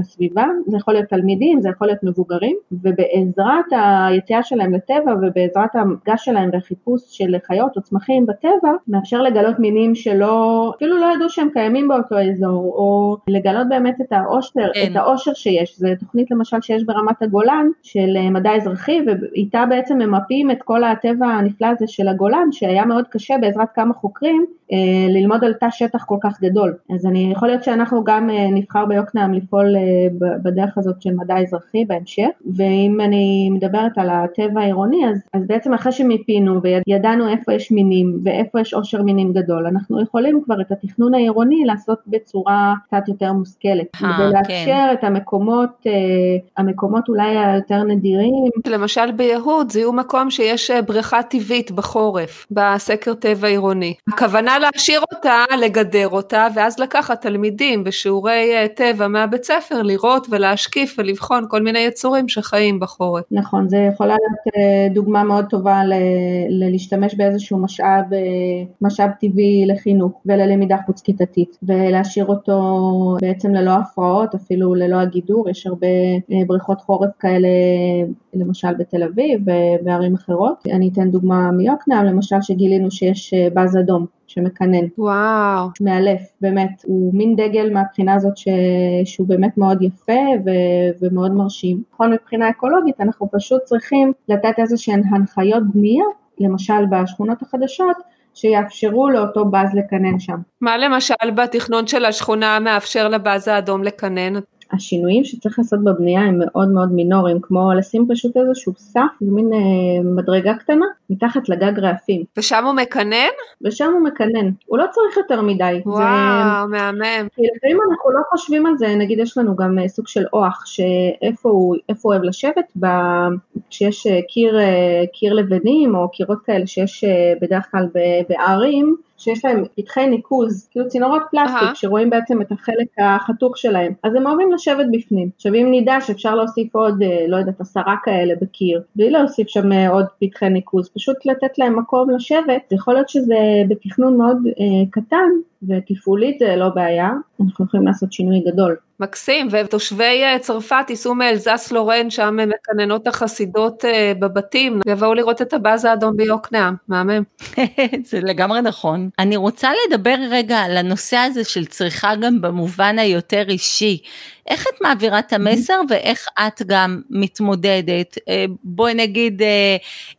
הסביבה, זה יכול להיות תלמידים, זה יכול להיות מבוגרים, ובעזרת היציאה שלהם לטבע ובעזרת המפגש שלהם והחיפוש של חיות או צמחים בטבע, מאפשר לגלות מינים שלא, אפילו לא ידעו שהם קיימים באותו אזור, או לגלות באמת את העושר, כן. את העושר שיש. זה תוכנית למשל שיש ברמת הגולן של אה, מדע אזרחי ואיתה בעצם ממפים את כל הטבע הנפלא הזה של הגולן שהיה מאוד קשה בעזרת כמה חוקרים אה, ללמוד על תא שטח כל כך גדול. אז אני יכול להיות שאנחנו גם אה, נבחר ביוקנעם לפעול בדרך הזאת של מדע אזרחי בהמשך ואם אני מדברת על הטבע העירוני אז, אז בעצם אחרי שמיפינו וידענו איפה יש מינים ואיפה יש עושר מינים גדול אנחנו יכולים כבר את התכנון העירוני לעשות בצורה קצת יותר מושכלת ולאפשר כן. את המקומות המקומות אולי היותר נדירים. למשל ביהוד זיהו מקום שיש אה, בריכה טבעית בחורף, בסקר טבע עירוני. הכוונה להשאיר אותה, לגדר אותה, ואז לקחת תלמידים בשיעורי אה, טבע מהבית ספר, לראות ולהשקיף ולבחון כל מיני יצורים שחיים בחורף. נכון, זה יכולה להיות אה, דוגמה מאוד טובה ללהשתמש באיזשהו משאב, משאב טבעי לחינוך וללמידה חוץ כיתתית, ולהשאיר אותו בעצם ללא הפרעות, אפילו ללא הגידור, יש הרבה בריכות חורף כאלה למשל בתל אביב ובערים אחרות. אני אתן דוגמה מיוקנעם, למשל שגילינו שיש אה, בז אדום שמקנן. וואו. מאלף, באמת. הוא מין דגל מהבחינה הזאת ש... שהוא באמת מאוד יפה ו... ומאוד מרשים. נכון מבחינה אקולוגית אנחנו פשוט צריכים לתת איזה שהן הנחיות בנייה, למשל בשכונות החדשות, שיאפשרו לאותו בז לקנן שם. מה למשל בתכנון של השכונה מאפשר לבז האדום לקנן? השינויים שצריך לעשות בבנייה הם מאוד מאוד מינוריים, כמו לשים פשוט איזשהו סף, מין אה, מדרגה קטנה, מתחת לגג רעפים. ושם הוא מקנן? ושם הוא מקנן, הוא לא צריך יותר מדי. וואו, זה, מהמם. כי לפעמים אנחנו לא חושבים על זה, נגיד יש לנו גם אה, סוג של אוח, שאיפה הוא, הוא אוהב לשבת, ב, כשיש אה, קיר, אה, קיר לבנים או קירות כאלה שיש בדרך כלל בערים, שיש להם פתחי ניקוז, כאילו צינורות פלסטיק, uh-huh. שרואים בעצם את החלק החתוך שלהם, אז הם אוהבים לשבת בפנים. עכשיו אם נדע שאפשר להוסיף עוד, אה, לא יודעת, עשרה כאלה בקיר, בלי להוסיף שם אה, עוד פתחי ניקוז, פשוט לתת להם מקום לשבת, יכול להיות שזה בתכנון מאוד אה, קטן, ותפעולית זה לא בעיה, אנחנו יכולים לעשות שינוי גדול. מקסים, ותושבי אה, צרפת ייסעו מאלזס לורן, שם מקננות החסידות אה, בבתים, ויבואו לראות את הבאז האדום ביוקנעם, מהמם. [LAUGHS] זה לגמרי נכון. אני רוצה לדבר רגע על הנושא הזה של צריכה גם במובן היותר אישי. איך את מעבירה את המסר ואיך את גם מתמודדת, אה, בואי נגיד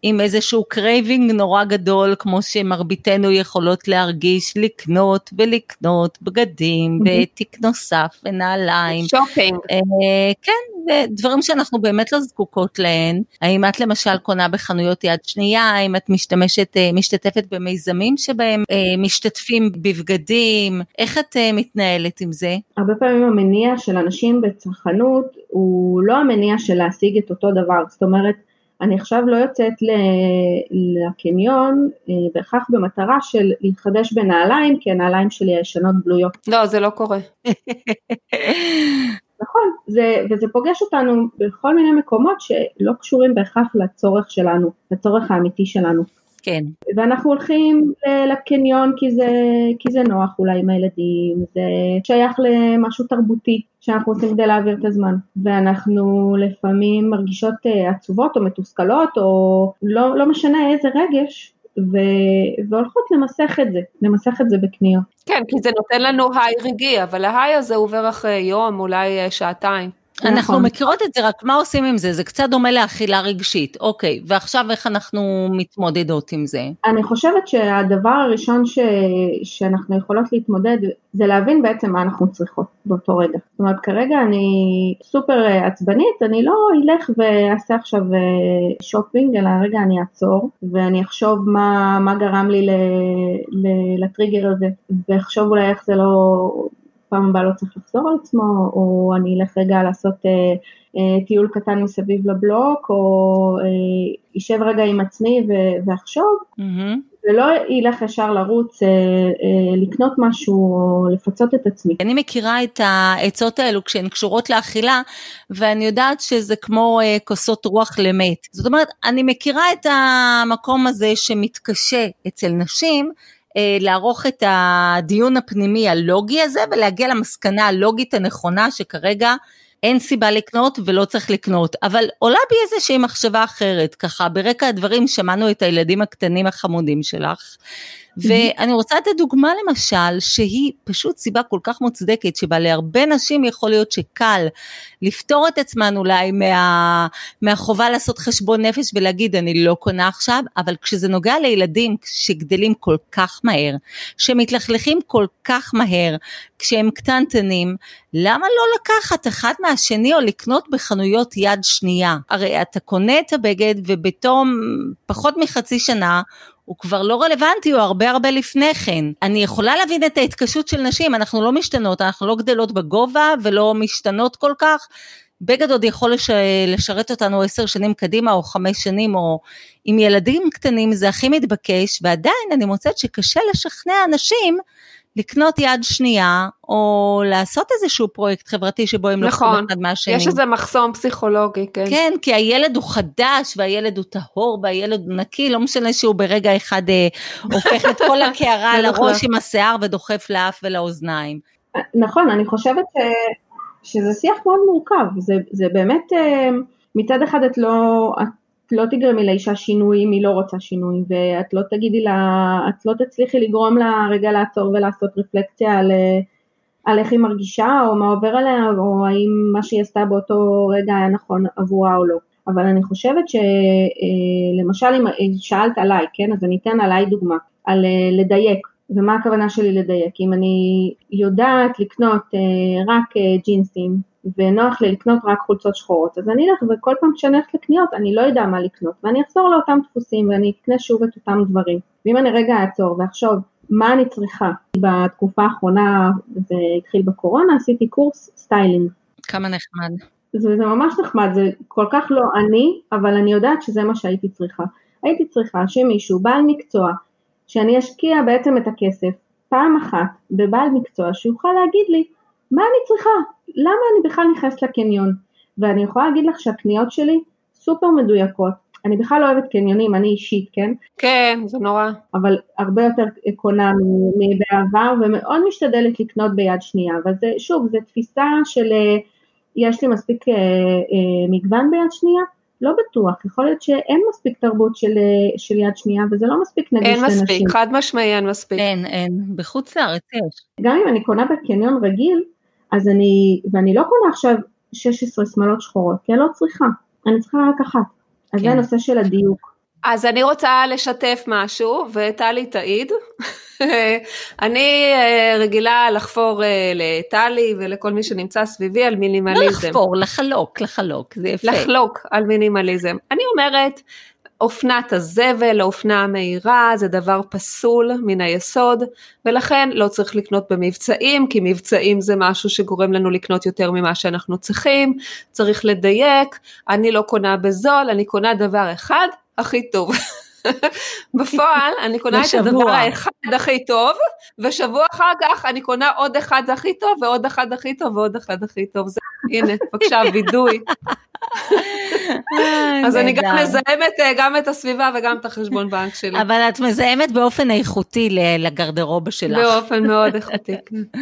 עם איזשהו craving נורא גדול, כמו שמרביתנו יכולות להרגיש, לקנות ולקנות בגדים ותיק נוסף ונעליים. שופינג. אה, כן, ודברים שאנחנו באמת לא זקוקות להן. האם את למשל קונה בחנויות יד שנייה, האם את משתמשת, אה, משתתפת במיזמים שבהם אה, משתתפים בבגדים, איך את מתנהלת עם זה? הרבה פעמים המניע של אנשים בצרכנות הוא לא המניע של להשיג את אותו דבר, זאת אומרת, אני עכשיו לא יוצאת לקניון אה, בהכרח במטרה של להתחדש בנעליים, כי הנעליים שלי הישנות בלויות. לא, זה לא קורה. [LAUGHS] נכון, זה, וזה פוגש אותנו בכל מיני מקומות שלא קשורים בהכרח לצורך שלנו, לצורך האמיתי שלנו. כן. ואנחנו הולכים לקניון כי זה, כי זה נוח אולי עם הילדים, זה שייך למשהו תרבותי שאנחנו עושים כדי להעביר את הזמן. ואנחנו לפעמים מרגישות אה, עצובות או מתוסכלות או לא, לא משנה איזה רגש, ו... והולכות למסך את זה, למסך את זה בקניות. כן, כי זה נותן לנו היי רגעי, אבל ההיי הזה עובר אחרי יום, אולי אה, שעתיים. אנחנו נכון. מכירות את זה, רק מה עושים עם זה? זה קצת דומה לאכילה רגשית. אוקיי, ועכשיו איך אנחנו מתמודדות עם זה? אני חושבת שהדבר הראשון ש... שאנחנו יכולות להתמודד זה להבין בעצם מה אנחנו צריכות באותו רגע. זאת אומרת, כרגע אני סופר אה, עצבנית, אני לא אלך ואעשה עכשיו אה, שופינג, אלא רגע אני אעצור ואני אחשוב מה, מה גרם לי ל... ל... לטריגר הזה, ואחשוב אולי איך זה לא... פעם הבאה לא צריך לחזור על עצמו, או אני אלך רגע לעשות אה, אה, טיול קטן מסביב לבלוק, או אה, יישב רגע עם עצמי ואחשוב, mm-hmm. ולא ילך ישר לרוץ, אה, אה, לקנות משהו או לפצות את עצמי. אני מכירה את העצות האלו כשהן קשורות לאכילה, ואני יודעת שזה כמו אה, כוסות רוח למת. זאת אומרת, אני מכירה את המקום הזה שמתקשה אצל נשים, לערוך את הדיון הפנימי הלוגי הזה ולהגיע למסקנה הלוגית הנכונה שכרגע אין סיבה לקנות ולא צריך לקנות, אבל עולה בי איזושהי מחשבה אחרת, ככה ברקע הדברים שמענו את הילדים הקטנים החמודים שלך, ואני רוצה לתת דוגמה למשל, שהיא פשוט סיבה כל כך מוצדקת, שבה להרבה נשים יכול להיות שקל לפתור את עצמן אולי מה, מהחובה לעשות חשבון נפש ולהגיד אני לא קונה עכשיו, אבל כשזה נוגע לילדים שגדלים כל כך מהר, שמתלכלכים כל כך מהר, כשהם קטנטנים, למה לא לקחת אחד מהשני או לקנות בחנויות יד שנייה? הרי אתה קונה את הבגד ובתום פחות מחצי שנה הוא כבר לא רלוונטי, הוא הרבה הרבה לפני כן. אני יכולה להבין את ההתקשות של נשים, אנחנו לא משתנות, אנחנו לא גדלות בגובה ולא משתנות כל כך. בגד עוד יכול לש... לשרת אותנו עשר שנים קדימה או חמש שנים או עם ילדים קטנים זה הכי מתבקש ועדיין אני מוצאת שקשה לשכנע אנשים לקנות יד שנייה, או לעשות איזשהו פרויקט חברתי שבו הם נכון, לוקחים אחד מהשני. יש איזה מחסום פסיכולוגי, כן. כן, כי הילד הוא חדש, והילד הוא טהור, והילד הוא נקי, לא משנה שהוא ברגע אחד אה, הופך את כל [LAUGHS] הקערה על הראש עם השיער ודוחף לאף ולאוזניים. נכון, אני חושבת ש... שזה שיח מאוד מורכב, זה, זה באמת, אה, מצד אחד את לא, את לא תגרמי לאישה שינוי אם היא לא רוצה שינוי, ואת לא תגידי לה, את לא תצליחי לגרום לה רגע לעצור ולעשות רפלקציה על, על איך היא מרגישה, או מה עובר עליה, או האם מה שהיא עשתה באותו רגע היה נכון עבורה או לא. אבל אני חושבת שלמשל אם שאלת עליי, כן, אז אני אתן עליי דוגמה, על אה, לדייק, ומה הכוונה שלי לדייק, אם אני יודעת לקנות אה, רק אה, ג'ינסים ונוח לי לקנות רק חולצות שחורות, אז אני אלך וכל פעם כשאני הולכת לקניות אני לא יודע מה לקנות, ואני אחזור לאותם דפוסים ואני אקנה שוב את אותם דברים. ואם אני רגע אעצור ואחשוב מה אני צריכה, בתקופה האחרונה, זה התחיל בקורונה, עשיתי קורס סטיילינג. כמה נחמד. זה, זה ממש נחמד, זה כל כך לא אני, אבל אני יודעת שזה מה שהייתי צריכה. הייתי צריכה שמישהו, בעל מקצוע, שאני אשקיע בעצם את הכסף פעם אחת בבעל מקצוע שיוכל להגיד לי מה אני צריכה, למה אני בכלל נכנסת לקניון? ואני יכולה להגיד לך שהקניות שלי סופר מדויקות. אני בכלל לא אוהבת קניונים, אני אישית, כן? כן, זה נורא. אבל הרבה יותר קונה מבעבר ומאוד משתדלת לקנות ביד שנייה, אבל זה, שוב, זו תפיסה של אה, יש לי מספיק אה, אה, מגוון ביד שנייה, לא בטוח, יכול להיות שאין מספיק תרבות של, של יד שנייה וזה לא מספיק נגיש לנשים. אין מספיק, חד משמעי אין מספיק. אין, אין, בחוץ לארץ יש. גם אם אני קונה בקניון רגיל, אז אני, ואני לא קונה עכשיו 16 שמלות שחורות, כי אני לא צריכה, אני צריכה רק אחת. אז כן. זה הנושא של הדיוק. אז אני רוצה לשתף משהו, וטלי תעיד. [LAUGHS] אני אה, רגילה לחפור אה, לטלי ולכל מי שנמצא סביבי על מינימליזם. לא לחפור, לחלוק, לחלוק, זה יפה. לחלוק על מינימליזם. אני אומרת, אופנת הזבל, האופנה המהירה, זה דבר פסול מן היסוד, ולכן לא צריך לקנות במבצעים, כי מבצעים זה משהו שגורם לנו לקנות יותר ממה שאנחנו צריכים, צריך לדייק, אני לא קונה בזול, אני קונה דבר אחד, הכי טוב. [LAUGHS] בפועל אני קונה את הדבר האחד הכי טוב, ושבוע אחר כך אני קונה עוד אחד הכי טוב, ועוד אחד הכי טוב, ועוד אחד הכי טוב. זה, הנה, בבקשה, [LAUGHS] וידוי. אז אני גם מזהמת אה, גם את הסביבה וגם את החשבון בנק שלי. אבל את מזהמת באופן איכותי לגרדרובה שלך. באופן מאוד [LAUGHS] איכותי. כן.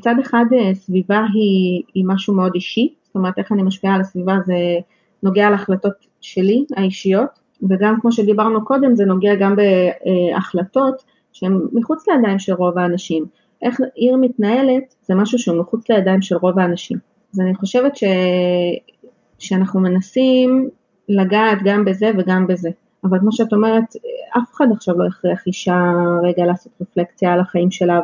מצד אחד אה, סביבה היא, היא משהו מאוד אישי, זאת אומרת איך אני משפיעה על הסביבה זה נוגע להחלטות שלי האישיות, וגם כמו שדיברנו קודם זה נוגע גם בהחלטות שהן מחוץ לידיים של רוב האנשים. איך עיר מתנהלת זה משהו שהוא מחוץ לידיים של רוב האנשים. אז אני חושבת ש... שאנחנו מנסים לגעת גם בזה וגם בזה. אבל כמו שאת אומרת, אף אחד עכשיו לא הכריח אישה רגע לעשות רפלקציה על החיים שלה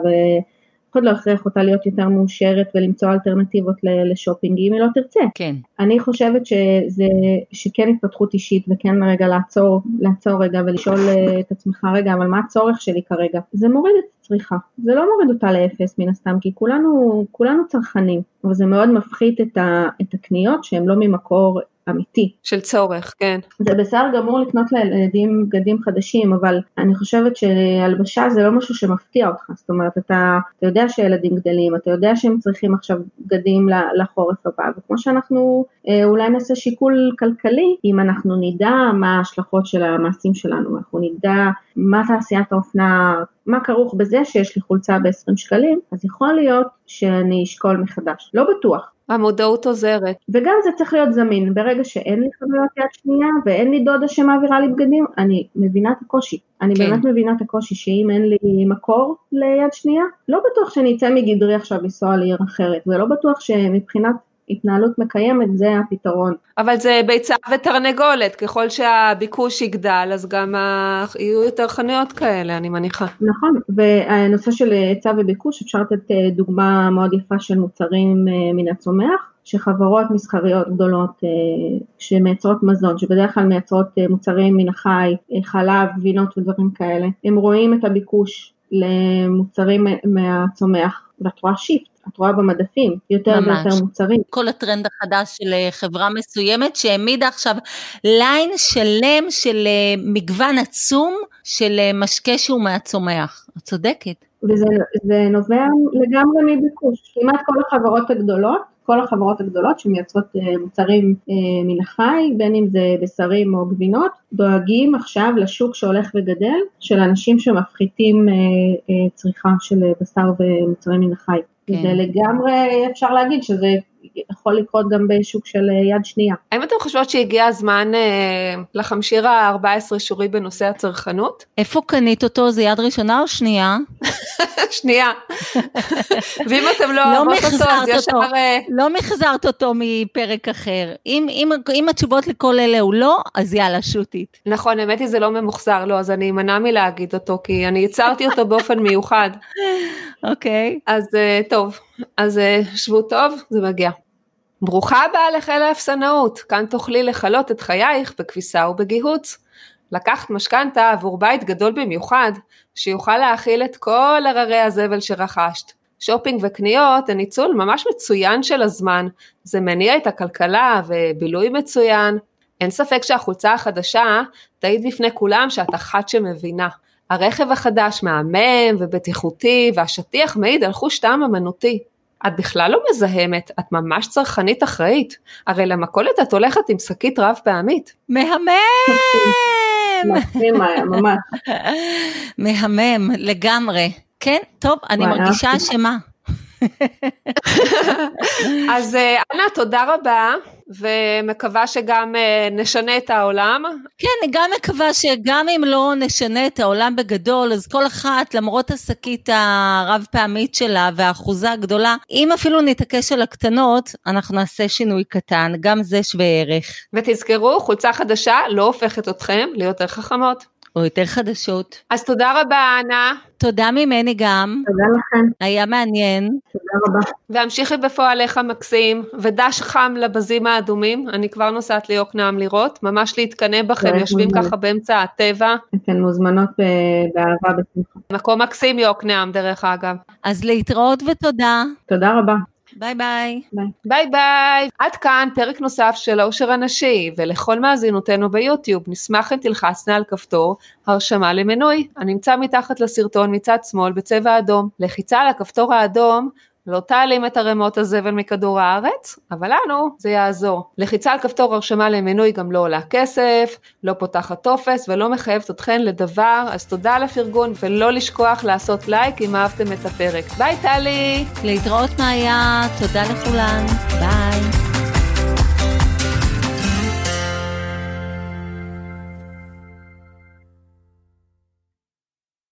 אחד לא יכריח אותה להיות יותר מאושרת ולמצוא אלטרנטיבות לשופינג אם היא לא תרצה. כן. אני חושבת שזה, שכן התפתחות אישית וכן רגע לעצור, לעצור רגע ולשאול אה, את עצמך רגע, אבל מה הצורך שלי כרגע? זה מוריד את הצריכה, זה לא מוריד אותה לאפס מן הסתם, כי כולנו, כולנו צרכנים, אבל זה מאוד מפחית את, ה, את הקניות שהן לא ממקור אמיתי. של צורך, כן. זה בסדר גמור לקנות לילדים בגדים חדשים, אבל אני חושבת שהלבשה זה לא משהו שמפתיע אותך, זאת אומרת, אתה, אתה יודע שילדים גדלים, אתה יודע שהם צריכים עכשיו בגדים לחורף הבא, וכמו שאנחנו אה, אולי נעשה שיקול כלכלי, אם אנחנו נדע מה ההשלכות של המעשים שלנו, אנחנו נדע מה תעשיית האופנה, מה כרוך בזה שיש לי חולצה ב-20 שקלים, אז יכול להיות שאני אשקול מחדש, לא בטוח, המודעות עוזרת. וגם זה צריך להיות זמין, ברגע שאין לי חנויות יד שנייה ואין לי דודה שמעבירה לי בגדים, אני מבינה את הקושי. אני כן. באמת מבינה את הקושי שאם אין לי מקור ליד שנייה, לא בטוח שאני אצא מגדרי עכשיו לנסוע לעיר אחרת, ולא בטוח שמבחינת התנהלות מקיימת זה הפתרון. אבל זה ביצה ותרנגולת, ככל שהביקוש יגדל אז גם ה... יהיו יותר חנויות כאלה אני מניחה. נכון, והנושא של היצע וביקוש אפשר לתת אה, דוגמה מאוד יפה של מוצרים אה, מן הצומח. שחברות מסחריות גדולות אה, שמייצרות מזון, שבדרך כלל מייצרות מוצרים מן החי, חלב, גבינות ודברים כאלה, הם רואים את הביקוש למוצרים מהצומח ואת רואה שיפט. את רואה במדפים יותר ויותר מוצרים. כל הטרנד החדש של אה, חברה מסוימת שהעמידה עכשיו ליין שלם של אה, מגוון עצום של אה, משקה שהוא מהצומח. את צודקת. וזה נובע לגמרי מביקוש. כמעט כל החברות הגדולות כל החברות הגדולות שמייצרות מוצרים מן החי, בין אם זה בשרים או גבינות, דואגים עכשיו לשוק שהולך וגדל של אנשים שמפחיתים צריכה של בשר ומוצרים מן החי. כן. זה לגמרי אפשר להגיד שזה יכול לקרות גם בשוק של אה, יד שנייה. האם אתם חושבות שהגיע הזמן אה, לחמשיר ה-14 שורי בנושא הצרכנות? איפה קנית אותו? זה יד ראשונה או שנייה? [LAUGHS] שנייה. [LAUGHS] ואם אתם לא, לא אוהבות אותו, אז ישר... אה, לא מחזרת אותו מפרק אחר. אם, אם, אם התשובות לכל אלה הוא לא, אז יאללה, שוטית. נכון, האמת היא זה לא ממוחזר, לא, אז אני אמנע מלהגיד אותו, כי אני יצרתי אותו באופן מיוחד. [LAUGHS] אוקיי. Okay. אז uh, טוב, אז uh, שבו טוב, זה מגיע. ברוכה הבאה לחיל האפסנאות, כאן תוכלי לכלות את חייך בכביסה ובגיהוץ. לקחת משכנתה עבור בית גדול במיוחד, שיוכל להכיל את כל הררי הזבל שרכשת. שופינג וקניות הן ניצול ממש מצוין של הזמן, זה מניע את הכלכלה ובילוי מצוין. אין ספק שהחולצה החדשה תעיד בפני כולם שאת אחת שמבינה. הרכב החדש מהמם ובטיחותי והשטיח מעיד על חוש טעם אמנותי. את בכלל לא מזהמת, את ממש צרכנית אחראית. הרי למכולת את הולכת עם שקית רב פעמית. מהמם! מהמם, לגמרי. כן, טוב, אני מרגישה אשמה. אז אה, אנה, תודה רבה. ומקווה שגם אה, נשנה את העולם. כן, אני גם מקווה שגם אם לא נשנה את העולם בגדול, אז כל אחת, למרות השקית הרב פעמית שלה והאחוזה הגדולה, אם אפילו נתעקש על הקטנות, אנחנו נעשה שינוי קטן, גם זה שווה ערך. ותזכרו, חולצה חדשה לא הופכת אתכם ליותר חכמות. או יותר חדשות. אז תודה רבה, אנה. תודה ממני גם. תודה לכם. היה מעניין. תודה רבה. והמשיכי בפועליך מקסים, ודש חם לבזים האדומים, אני כבר נוסעת ליוקנעם לראות, ממש להתקנא בכם, יושבים ככה באמצע הטבע. אתן מוזמנות באהבה בשמחה. מקום מקסים יוקנעם, דרך אגב. אז להתראות ותודה. תודה רבה. ביי ביי. ביי ביי. עד כאן פרק נוסף של העושר הנשי, ולכל מאזינותינו ביוטיוב, נשמח אם תלחצנה על כפתור הרשמה למנוי, הנמצא מתחת לסרטון מצד שמאל בצבע אדום. לחיצה על הכפתור האדום לא תעלים את ערימות הזבל מכדור הארץ, אבל לנו זה יעזור. לחיצה על כפתור הרשמה למנוי גם לא עולה כסף, לא פותחת טופס ולא מחייבת אתכן לדבר, אז תודה על הפרגון ולא לשכוח לעשות לייק אם אהבתם את הפרק. ביי טלי! להתראות מאיה, תודה לכולן, ביי.